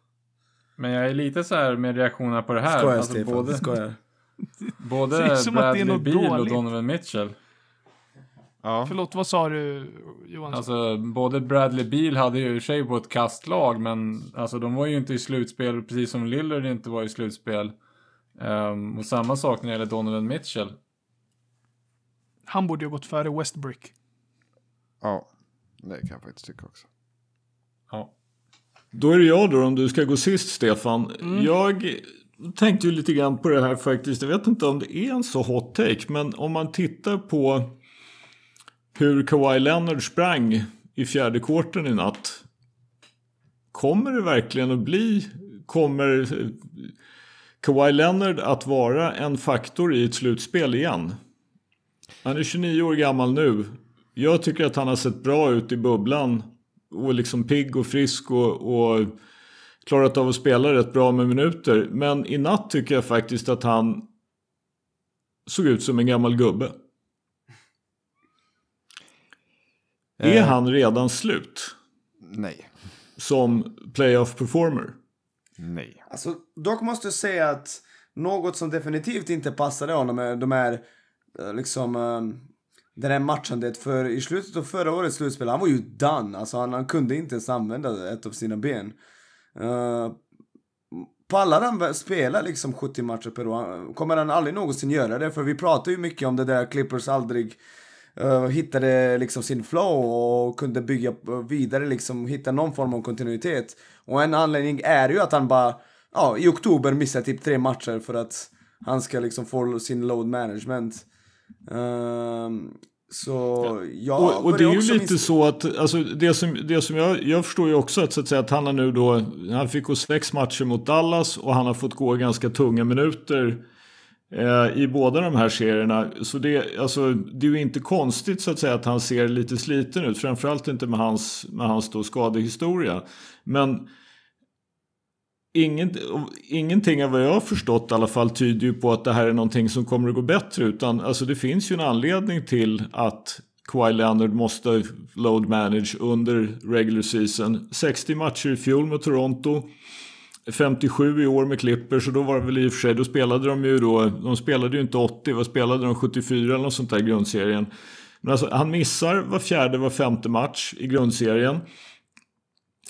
Men jag är lite så här med reaktionerna på det här. Skojar alltså Stefan, både, skojar. både Bradley Beal och. Donovan Mitchell. Ja. Förlåt, vad sa du Johansson? Alltså både Bradley Beal hade ju i sig på ett kastlag men alltså de var ju inte i slutspel precis som Lillard inte var i slutspel. Ehm, och samma sak när det gäller Donovan Mitchell. Han borde ju ha gått före Westbrick. ja, det kan jag faktiskt tycka också. Ja. Då är det jag då om du ska gå sist Stefan. Jag tänkte ju lite grann på det här faktiskt. Jag vet inte om det är en så hot take. Men om man tittar på hur Kawhi Leonard sprang i fjärde kvarten i natt. Kommer det verkligen att bli, kommer Kawhi Leonard att vara en faktor i ett slutspel igen? Han är 29 år gammal nu. Jag tycker att han har sett bra ut i bubblan. Och liksom pigg och frisk och, och klarat av att spela rätt bra med minuter. Men i natt tycker jag faktiskt att han såg ut som en gammal gubbe. Är Eh, han redan slut Nej. som playoff performer? Nej. Alltså, dock måste jag säga att något som definitivt inte passade honom är de här, eh, liksom, den det här matchandet. För i slutet av förra årets slutspel, han var ju done. Alltså han, han kunde inte ens använda ett av sina ben. Eh, uh, pallar han spela liksom 70 matcher per år? Kommer han aldrig någonsin göra det? För vi pratar ju mycket om det där Clippers aldrig uh, hittade liksom sin flow och kunde bygga vidare, liksom hitta någon form av kontinuitet. Och en anledning är ju att han bara, ja, i oktober missar typ tre matcher för att han ska liksom få sin load management. Ehm, så ja, och, och det är ju lite så att, alltså det som, det som jag, jag förstår ju också att, så att säga att han har nu då, han fick gå sex matcher mot Dallas och han har fått gå ganska tunga minuter eh, i båda de här serierna. Så det, alltså, det är ju inte konstigt så att säga att han ser lite sliten ut, framförallt inte med hans, med hans då skadehistoria. Men Inget, ingenting av vad jag har förstått i alla fall tyder ju på att det här är någonting som kommer att gå bättre. Utan alltså det finns ju en anledning till att Kawhi Leonard måste load manage under regular season. 60 matcher i fjol med Toronto. 57 i år med Clippers och då var det väl i och för sig, då spelade de ju då, de spelade ju inte 80, vad spelade de 74 eller något sånt där i grundserien. Men alltså han missar var fjärde, var femte match i grundserien.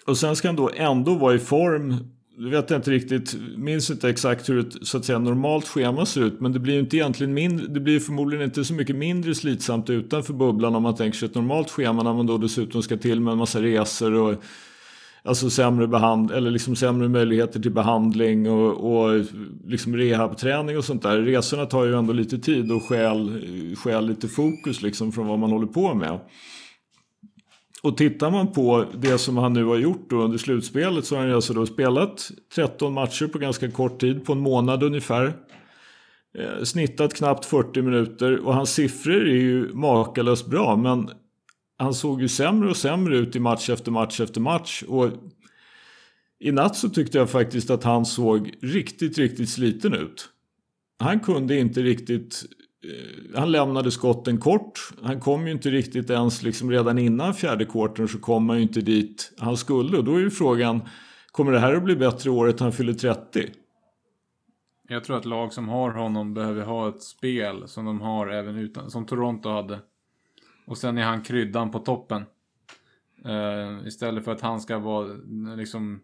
Och sen ska han då ändå vara i form det vet jag inte riktigt, minns inte exakt hur ett så att säga, normalt schema ser ut. Men det blir inte egentligen mindre, det blir förmodligen inte så mycket mindre slitsamt utanför bubblan om man tänker sig ett normalt schema när man då dessutom ska till med en massa resor och alltså sämre behand eller liksom sämre möjligheter till behandling och, och liksom rehabträning och sånt där. Resorna tar ju ändå lite tid och skäl, skäl lite fokus liksom från vad man håller på med. Och tittar man på det som han nu har gjort då under slutspelet så har han alltså då spelat 13 matcher på ganska kort tid, på en månad ungefär. Eh, snittat knappt 40 minuter och hans siffror är ju makalöst bra men han såg ju sämre och sämre ut i match efter match efter match. Och i natt så tyckte jag faktiskt att han såg riktigt, riktigt sliten ut. Han kunde inte riktigt han lämnade skotten kort. Han kom ju inte riktigt ens liksom redan innan fjärde kvarten så kom han ju inte dit han skulle. Och då är ju frågan, kommer det här att bli bättre året han fyller 30? Jag tror att lag som har honom behöver ha ett spel som de har även utan, som Toronto hade. Och sen är han kryddan på toppen. Uh, istället för att han ska vara liksom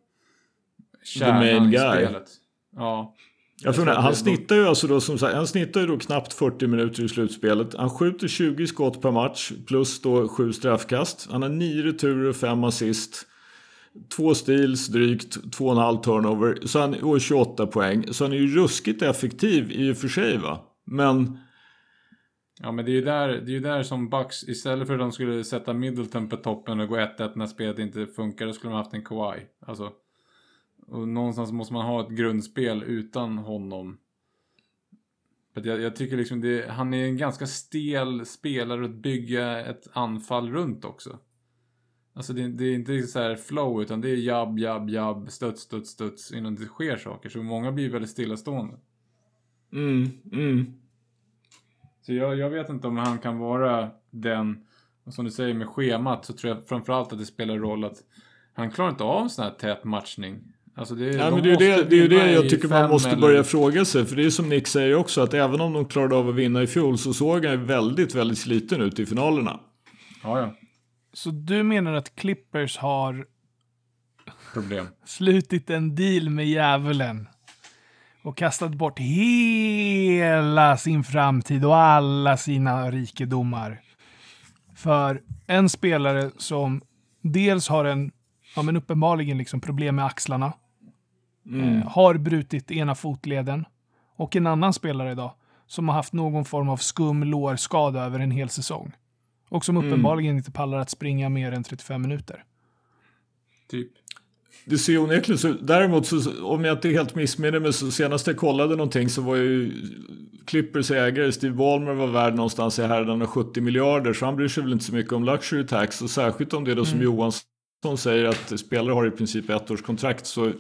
kärnan i spelet. Ja. Jag tror han snittar ju alltså då som sagt, han snittar ju då knappt 40 minuter i slutspelet. Han skjuter 20 skott per match plus då 7 straffkast. Han har 9 returer och 5 assist. Två steals drygt, 2,5 turnover så han, och 28 poäng. Så han är ju ruskigt effektiv i och för sig va. Men... Ja men det är ju där, det är ju där som Bucks, istället för att de skulle sätta Middleton på toppen och gå 1-1 när spelet inte funkar, då skulle de haft en Kawhi. Alltså. Och någonstans måste man ha ett grundspel utan honom. För jag, jag tycker liksom det, han är en ganska stel spelare att bygga ett anfall runt också. Alltså det, det, är inte så här flow utan det är jabb, jabb, jabb, studs, studs, studs innan det sker saker. Så många blir väldigt stillastående. Mm, mm. Så jag, jag vet inte om han kan vara den, och som du säger med schemat så tror jag framförallt att det spelar roll att han klarar inte av en sån här tät matchning. Alltså det, ja, men det, är det, det är ju det jag tycker man måste eller... börja fråga sig. För det är som Nick säger också att även om de klarade av att vinna i fjol så såg han väldigt, väldigt sliten ut i finalerna. Ja, ja. Så du menar att Clippers har problem slutit en deal med djävulen och kastat bort hela sin framtid och alla sina rikedomar för en spelare som dels har en, ja men uppenbarligen liksom problem med axlarna, mm. eh, har brutit ena fotleden och en annan spelare idag som har haft någon form av skum lårskada över en hel säsong. Och som mm. uppenbarligen mm. inte pallar att springa mer än 35 minuter. Typ. Det ser onekligen så Däremot så, om jag inte helt missminner mig så senast jag kollade någonting så var ju Clippers ägare Steve Ballmer var värd någonstans i härdan 70 miljarder så han bryr sig väl inte så mycket om luxury tax och särskilt om det då som mm. Johansson säger att spelare har i princip ett års kontrakt så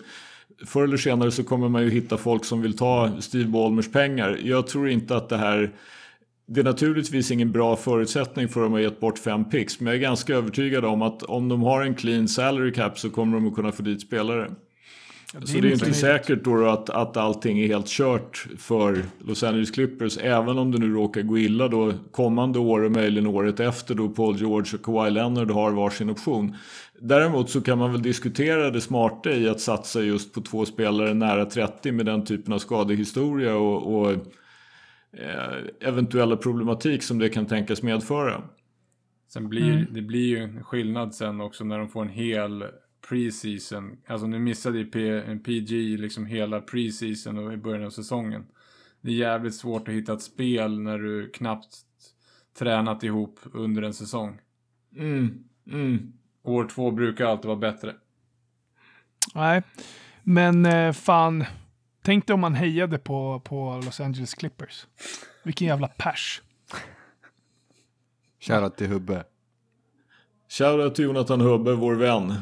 förr eller senare så kommer man ju hitta folk som vill ta Steve Ballmers pengar. Jag tror inte att det här det är naturligtvis ingen bra förutsättning för dem att ha gett bort fem picks. Men jag är ganska övertygad om att om de har en clean salary cap så kommer de att kunna få dit spelare. Ja, det så det är inte säkert då att, att allting är helt kört för Los Angeles Clippers. Även om det nu råkar gå illa då kommande år och möjligen året efter då Paul George och Kawhi Leonard har varsin option. Däremot så kan man väl diskutera det smarta i att satsa just på två spelare nära 30 med den typen av skadehistoria och, och Eh, eventuella problematik som det kan tänkas medföra. Sen blir mm. det blir ju en skillnad sen också när de får en hel preseason. Alltså nu missade ju P, PG liksom hela preseason och i början av säsongen. Det är jävligt svårt att hitta ett spel när du knappt tränat ihop under en säsong. Mm. Mm. År två brukar alltid vara bättre. Nej, men eh, fan. Tänk dig om man hejade på, på Los Angeles Clippers. Vilken jävla pers. Shoutout till Hubbe. Shoutout till Jonathan Hubbe, vår vän.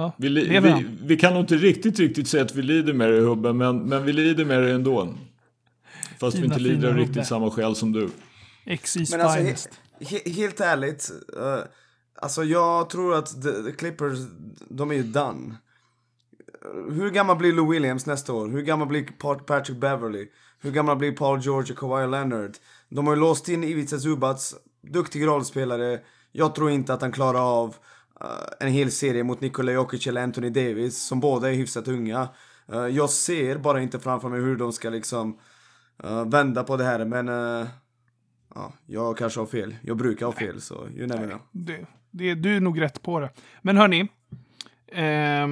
Ja, vi, vi, vi, kan nog inte riktigt, riktigt säga att vi lider med dig Hubbe, men, men vi lider med dig ändå. Fast fina, vi inte lider av riktigt samma skäl som du. Men alltså, he, helt ärligt, uh, alltså jag tror att the, the Clippers, de är ju done hur gammal blir Lou Williams nästa år? Hur gammal blir Patrick Beverly? Hur gammal blir Paul George och Kawhi Leonard? De har ju låst in Ivica Zubats, duktig rollspelare. Jag tror inte att han klarar av en hel serie mot Nikola Jokic eller Anthony Davis, som båda är hyfsat unga. Uh, jag ser bara inte framför mig hur de ska liksom uh, vända på det här, men ja, jag kanske har fel. Jag brukar ha fel, så you never know. Det, det, du är nog rätt på det. Men hörni, eh,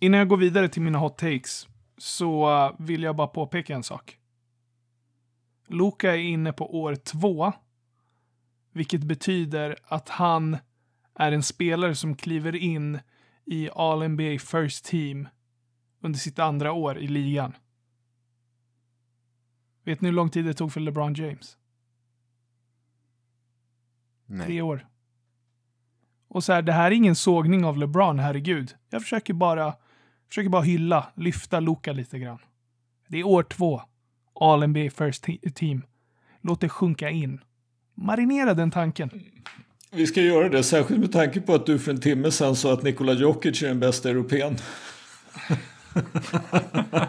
Innan jag går vidare till mina hot takes så vill jag bara påpeka en sak. Luka är inne på år två, vilket betyder att han är en spelare som kliver in i All-NBA First Team under sitt andra år i ligan. Vet ni hur lång tid det tog för LeBron James? Nej. Tre år. Och så här, det här är ingen sågning av LeBron, herregud. Jag försöker bara, försöker bara hylla, lyfta Luka lite grann. Det är år två. All-NBA First te- Team. Låt det sjunka in. Marinera den tanken. Vi ska göra det, särskilt med tanke på att du för en timme sedan sa att Nikola Jokic är den bästa europeen.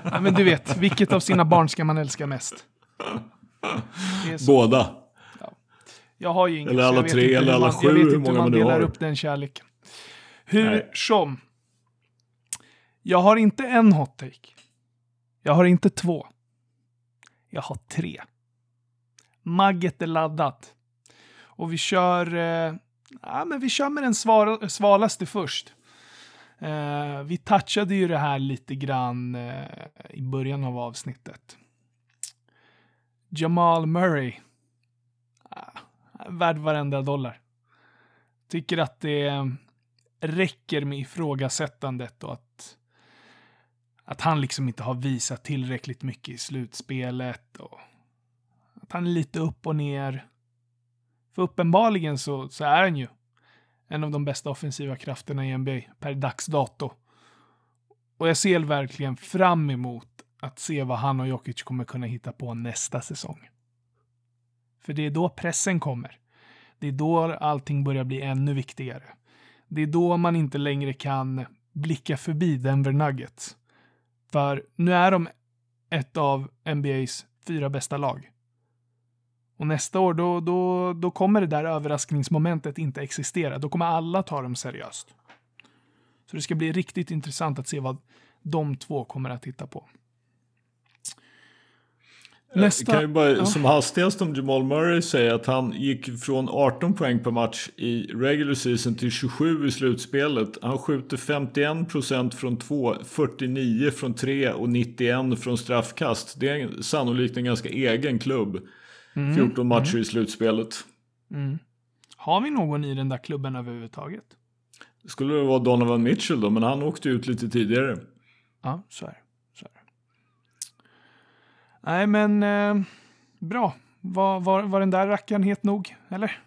Ja, men du vet, vilket av sina barn ska man älska mest? Båda. Jag har ju inget. Eller alla tre, eller hur alla man, sju, Jag vet hur inte hur många man man delar upp den kärleken. Hur Nej. som. Jag har inte en hot take. Jag har inte två. Jag har tre. Magget är laddat. Och vi kör... Eh, ja, men vi kör med den svara, svalaste först. Eh, vi touchade ju det här lite grann eh, i början av avsnittet. Jamal Murray. Ah, värd varenda dollar. Tycker att det eh, räcker med ifrågasättandet och att, att han liksom inte har visat tillräckligt mycket i slutspelet och att han är lite upp och ner. För uppenbarligen så, så är han ju en av de bästa offensiva krafterna i NBA per dags dato. Och jag ser verkligen fram emot att se vad han och Jokic kommer kunna hitta på nästa säsong. För det är då pressen kommer. Det är då allting börjar bli ännu viktigare. Det är då man inte längre kan blicka förbi Denver Nuggets. För nu är de ett av NBAs fyra bästa lag. Och nästa år, då, då, då kommer det där överraskningsmomentet inte existera. Då kommer alla ta dem seriöst. Så det ska bli riktigt intressant att se vad de två kommer att titta på. Nästa, kan ju bara ja. som hastigast om Jamal Murray säga att han gick från 18 poäng per match i regular season till 27 i slutspelet. Han skjuter 51% från 2, 49 från 3 och 91 från straffkast. Det är sannolikt en ganska egen klubb. 14 matcher i slutspelet. Mm. Har vi någon i den där klubben överhuvudtaget? Skulle det vara Donovan Mitchell då, men han åkte ut lite tidigare. Ja, så är det. Så är det. Nej, men eh, bra. Var, var, var den där rackaren het nog, eller?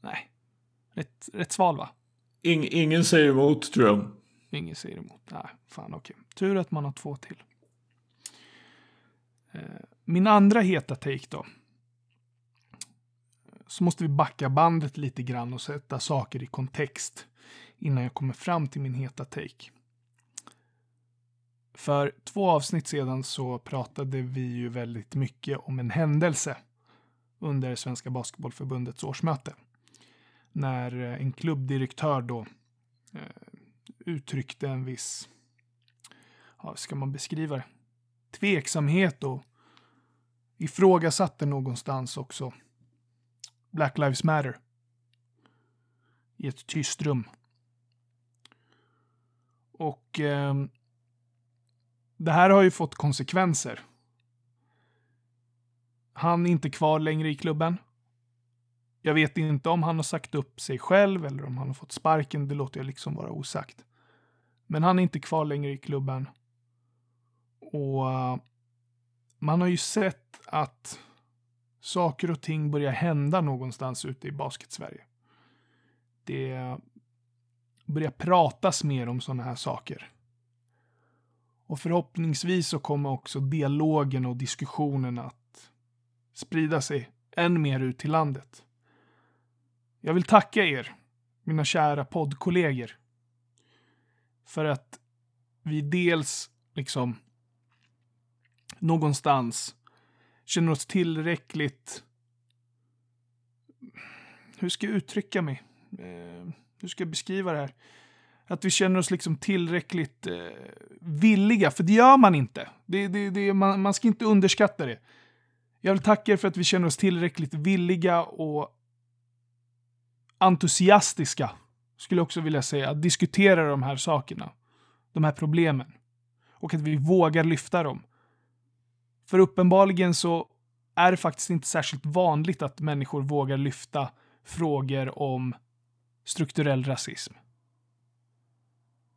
Nej. Rätt, rätt sval, va? Ing, ingen säger emot tror jag. Ingen säger emot. Nej, fan okej. Tur att man har två till. Eh, min andra heta take då. Så måste vi backa bandet lite grann och sätta saker i kontext innan jag kommer fram till min heta take. För två avsnitt sedan så pratade vi ju väldigt mycket om en händelse under Svenska Basketbollförbundets årsmöte. När eh, en klubbdirektör då eh, uttryckte en viss, ja, hur ska man beskriva det? Tveksamhet och ifrågasatte någonstans också Black Lives Matter i ett tyst rum. Och eh, det här har ju fått konsekvenser. Han är inte kvar längre i klubben. Jag vet inte om han har sagt upp sig själv eller om han har fått sparken. Det låter jag liksom vara osagt. Men han är inte kvar längre i klubben. Och eh, man har ju sett att saker och ting börjar hända någonstans ute i basket-Sverige. Det börjar pratas mer om sådana här saker. Och förhoppningsvis så kommer också dialogen och diskussionen att sprida sig än mer ut till landet. Jag vill tacka er, mina kära poddkollegor, för att vi dels liksom någonstans känner oss tillräckligt... Hur ska jag uttrycka mig? Eh, hur ska jag beskriva det här? Att vi känner oss liksom tillräckligt eh, villiga, för det gör man inte. Det, det, det, man, man ska inte underskatta det. Jag vill tacka er för att vi känner oss tillräckligt villiga och entusiastiska, skulle jag också vilja säga, att diskutera de här sakerna. De här problemen. Och att vi vågar lyfta dem. För uppenbarligen så är det faktiskt inte särskilt vanligt att människor vågar lyfta frågor om strukturell rasism.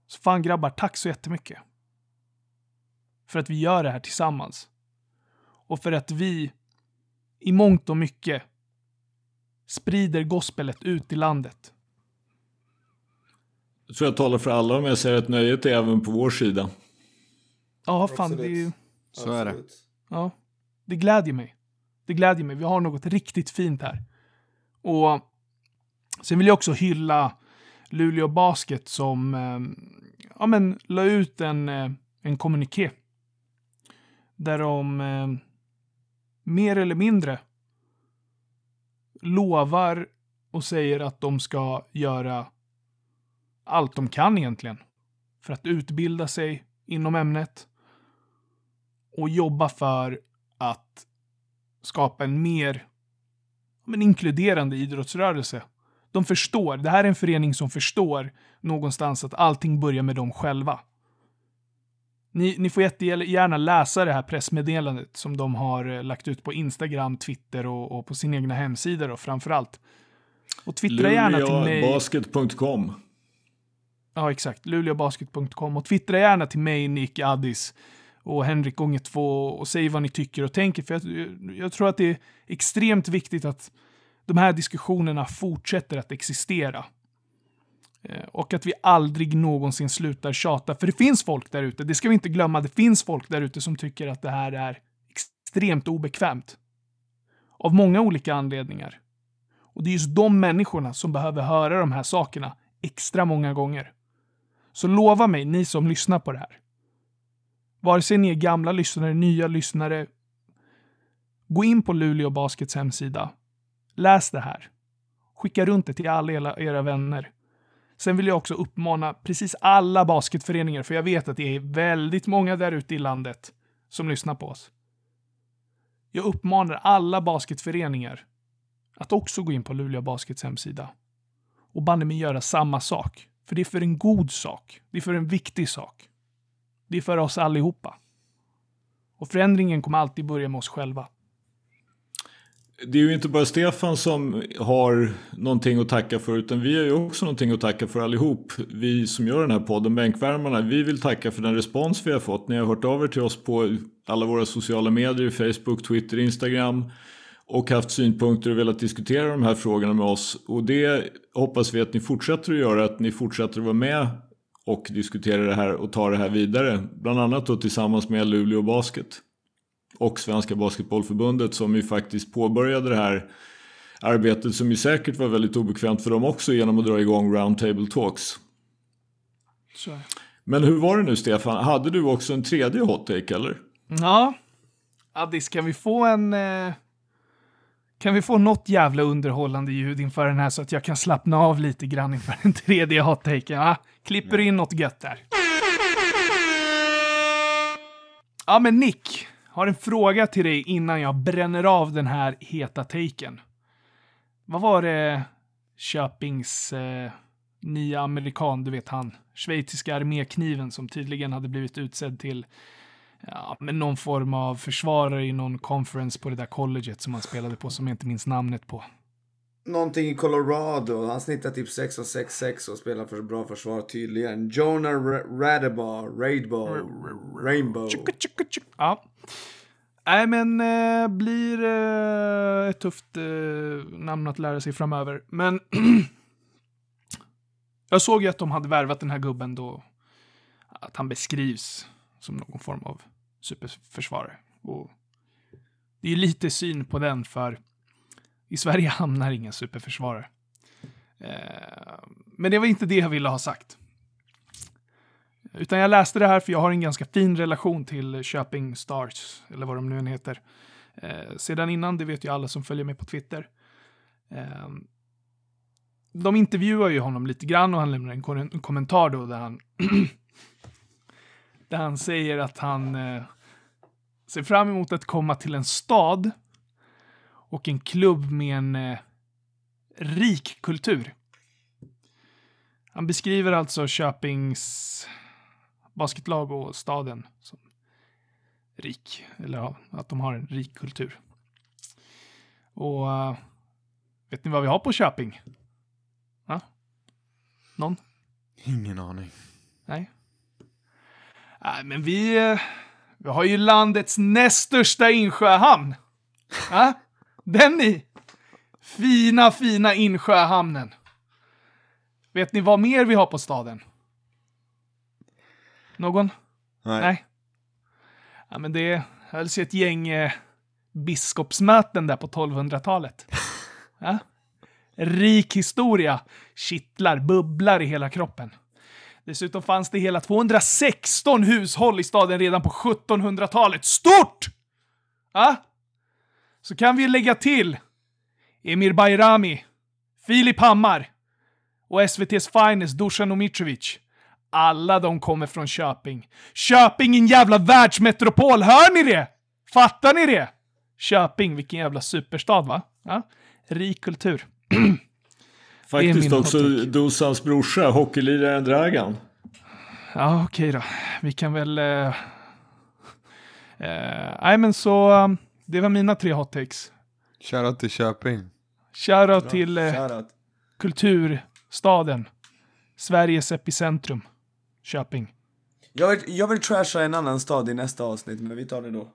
Så fan grabbar, tack så jättemycket. För att vi gör det här tillsammans. Och för att vi i mångt och mycket sprider gospelet ut i landet. Jag tror jag talar för alla om jag säger att nöjet är även på vår sida. Ja, fan, det är Absolut. ju... Så är det. Ja, det glädjer mig. Det glädjer mig. Vi har något riktigt fint här. Och sen vill jag också hylla Luleå Basket som eh, ja, men, la ut en, eh, en kommuniké. Där de eh, mer eller mindre lovar och säger att de ska göra allt de kan egentligen. För att utbilda sig inom ämnet och jobba för att skapa en mer men, inkluderande idrottsrörelse. De förstår, det här är en förening som förstår någonstans att allting börjar med dem själva. Ni, ni får jättegärna läsa det här pressmeddelandet som de har eh, lagt ut på Instagram, Twitter och, och på sin egna hemsida då framförallt. Och twittra gärna till mig. Luleåbasket.com. Ja, exakt. Luleåbasket.com. Och twittra gärna till mig, Nick, Addis och Henrik gånger två och säg vad ni tycker och tänker. För jag, jag tror att det är extremt viktigt att de här diskussionerna fortsätter att existera. Eh, och att vi aldrig någonsin slutar tjata. För det finns folk där ute, det ska vi inte glömma, det finns folk där ute som tycker att det här är extremt obekvämt. Av många olika anledningar. Och det är just de människorna som behöver höra de här sakerna extra många gånger. Så lova mig, ni som lyssnar på det här. Vare sig ni är gamla lyssnare, nya lyssnare. Gå in på Luleå Baskets hemsida. Läs det här. Skicka runt det till alla era, vänner. Sen vill jag också uppmana precis alla basketföreningar, för jag vet att det är väldigt många där ute i landet som lyssnar på oss. Jag uppmanar alla basketföreningar att också gå in på Luleå Baskets hemsida och banne mig göra samma sak. För det är för en god sak. Det är för en viktig sak. Det är för oss allihopa. Och förändringen kommer alltid börja med oss själva. Det är ju inte bara Stefan som har någonting att tacka för utan vi har ju också någonting att tacka för allihop. Vi som gör den här podden, Bänkvärmarna, vi vill tacka för den respons vi har fått. Ni har hört av er till oss på alla våra sociala medier, Facebook, Twitter, Instagram och haft synpunkter och velat diskutera de här frågorna med oss. Och det hoppas vi att ni fortsätter att göra, att ni fortsätter att vara med och diskutera det här och ta det här vidare. Bland annat då tillsammans med Luleå Basket och Svenska Basketbollförbundet som ju faktiskt påbörjade det här arbetet som ju säkert var väldigt obekvämt för dem också genom att dra igång Roundtable Talks. Så. Men hur var det nu Stefan? Hade du också en tredje hot take eller? Ja. Addis, kan vi få en... Eh, kan vi få något jävla underhållande ljud inför den här så att jag kan slappna av lite grann inför den tredje hot-taken? Ja, klipper in något gött där. Ja, men Nick, har en fråga till dig innan jag bränner av den här heta taken. Vad var det Köpings eh, nya amerikan, du vet han, schweiziska armékniven som tydligen hade blivit utsedd till ja, men någon form av försvarare i någon conference på det där colleget som han spelade på som jag inte minns namnet på. Någonting i Colorado. Han snittar typ 6 och 6-6 och spelar för bra försvar tydligen. Jonah Ra- Radabar, Rainbow. Tjucka, tjucka, tjucka. Ja. Nej, men eh, blir eh, ett tufft eh, namn att lära sig framöver. Men jag såg ju att de hade värvat den här gubben då. Att han beskrivs som någon form av superförsvarare. Och det är lite syn på den för i Sverige hamnar ingen superförsvarare. Eh, men det var inte det jag ville ha sagt. Utan jag läste det här för jag har en ganska fin relation till Köping Stars, eller vad de nu än heter. Eh, sedan innan, det vet ju alla som följer mig på Twitter. Eh, de intervjuar ju honom lite grann och han lämnar en, kom- en kommentar då där han där han säger att han eh, ser fram emot att komma till en stad och en klubb med en eh, rik kultur. Han beskriver alltså Köpings basketlag och staden som rik, eller ja, att de har en rik kultur. Och eh, vet ni vad vi har på Köping? Ja? Någon? Ingen aning. Nej. Nej, men vi, eh, vi har ju landets näst största insjöhamn. Ja? Den i. Fina, fina insjöhamnen. Vet ni vad mer vi har på staden? Någon? Nej. Nej. Ja, men det hölls ju ett gäng eh, biskopsmöten där på 1200-talet. Ja? Rik historia, kittlar, bubblar i hela kroppen. Dessutom fanns det hela 216 hushåll i staden redan på 1700-talet. Stort! Ja? Så kan vi lägga till Emir Bayrami, Filip Hammar och SVT's Finest Dusan Omitrovic. Alla de kommer från Köping. Köping är en jävla världsmetropol, hör ni det? Fattar ni det? Köping, vilken jävla superstad va? Ja? Rik kultur. Faktiskt också. Dusans brorsa, hockeyliraren Dragan. Ja, okej då. Vi kan väl... eh, eh, Nej, men så... um, det var mina tre hot takes. Shoutout till Köping. Shoutout till eh, Shoutout. kulturstaden. Sveriges epicentrum. Köping. Jag vill, jag vill trasha en annan stad i nästa avsnitt, men vi tar det då.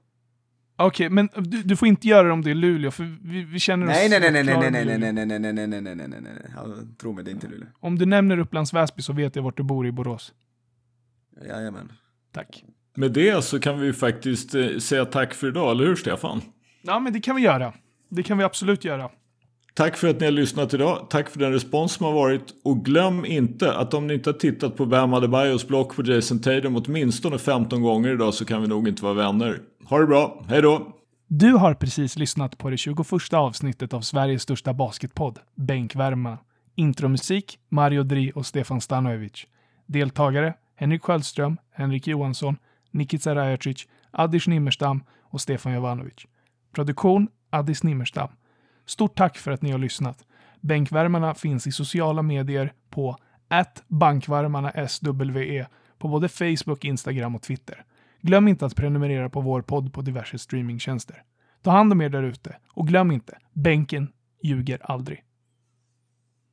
Okej, men du, du får inte göra det om det är Luleå, för vi, vi känner oss Nej, nej, nej, nej, nej, klara nej, med nej, Luleå. nej, nej, nej, nej, nej, nej, nej, nej, nej, ja, Tro mig, det är inte Luleå. Om du nämner Upplands Väsby så vet jag vart du bor i Borås. Jajamän. Tack. Med det så kan vi faktiskt eh, säga tack för idag, eller hur Stefan? Ja, men det kan vi göra. Det kan vi absolut göra. Tack för att ni har lyssnat idag. Tack för den respons som har varit. Och glöm inte att om ni inte har tittat på Bam Adebayos block på Jason Tatum åtminstone 15 gånger idag så kan vi nog inte vara vänner. Ha det bra, hej då! Du har precis lyssnat på det 21 avsnittet av Sveriges största basketpodd, Bänkvärma. Intromusik, Mario Dri och Stefan Stanojevic. Deltagare, Henrik Sköldström, Henrik Johansson, Nikica Rajacic, Adis Nimmerstam och Stefan Jovanovic. Produktion, Adis Nimmerstam. Stort tack för att ni har lyssnat. Bänkvärmarna finns i sociala medier på bankvarmarna SWE på både Facebook, Instagram och Twitter. Glöm inte att prenumerera på vår podd på diverse streamingtjänster. Ta hand om er därute och glöm inte, bänken ljuger aldrig.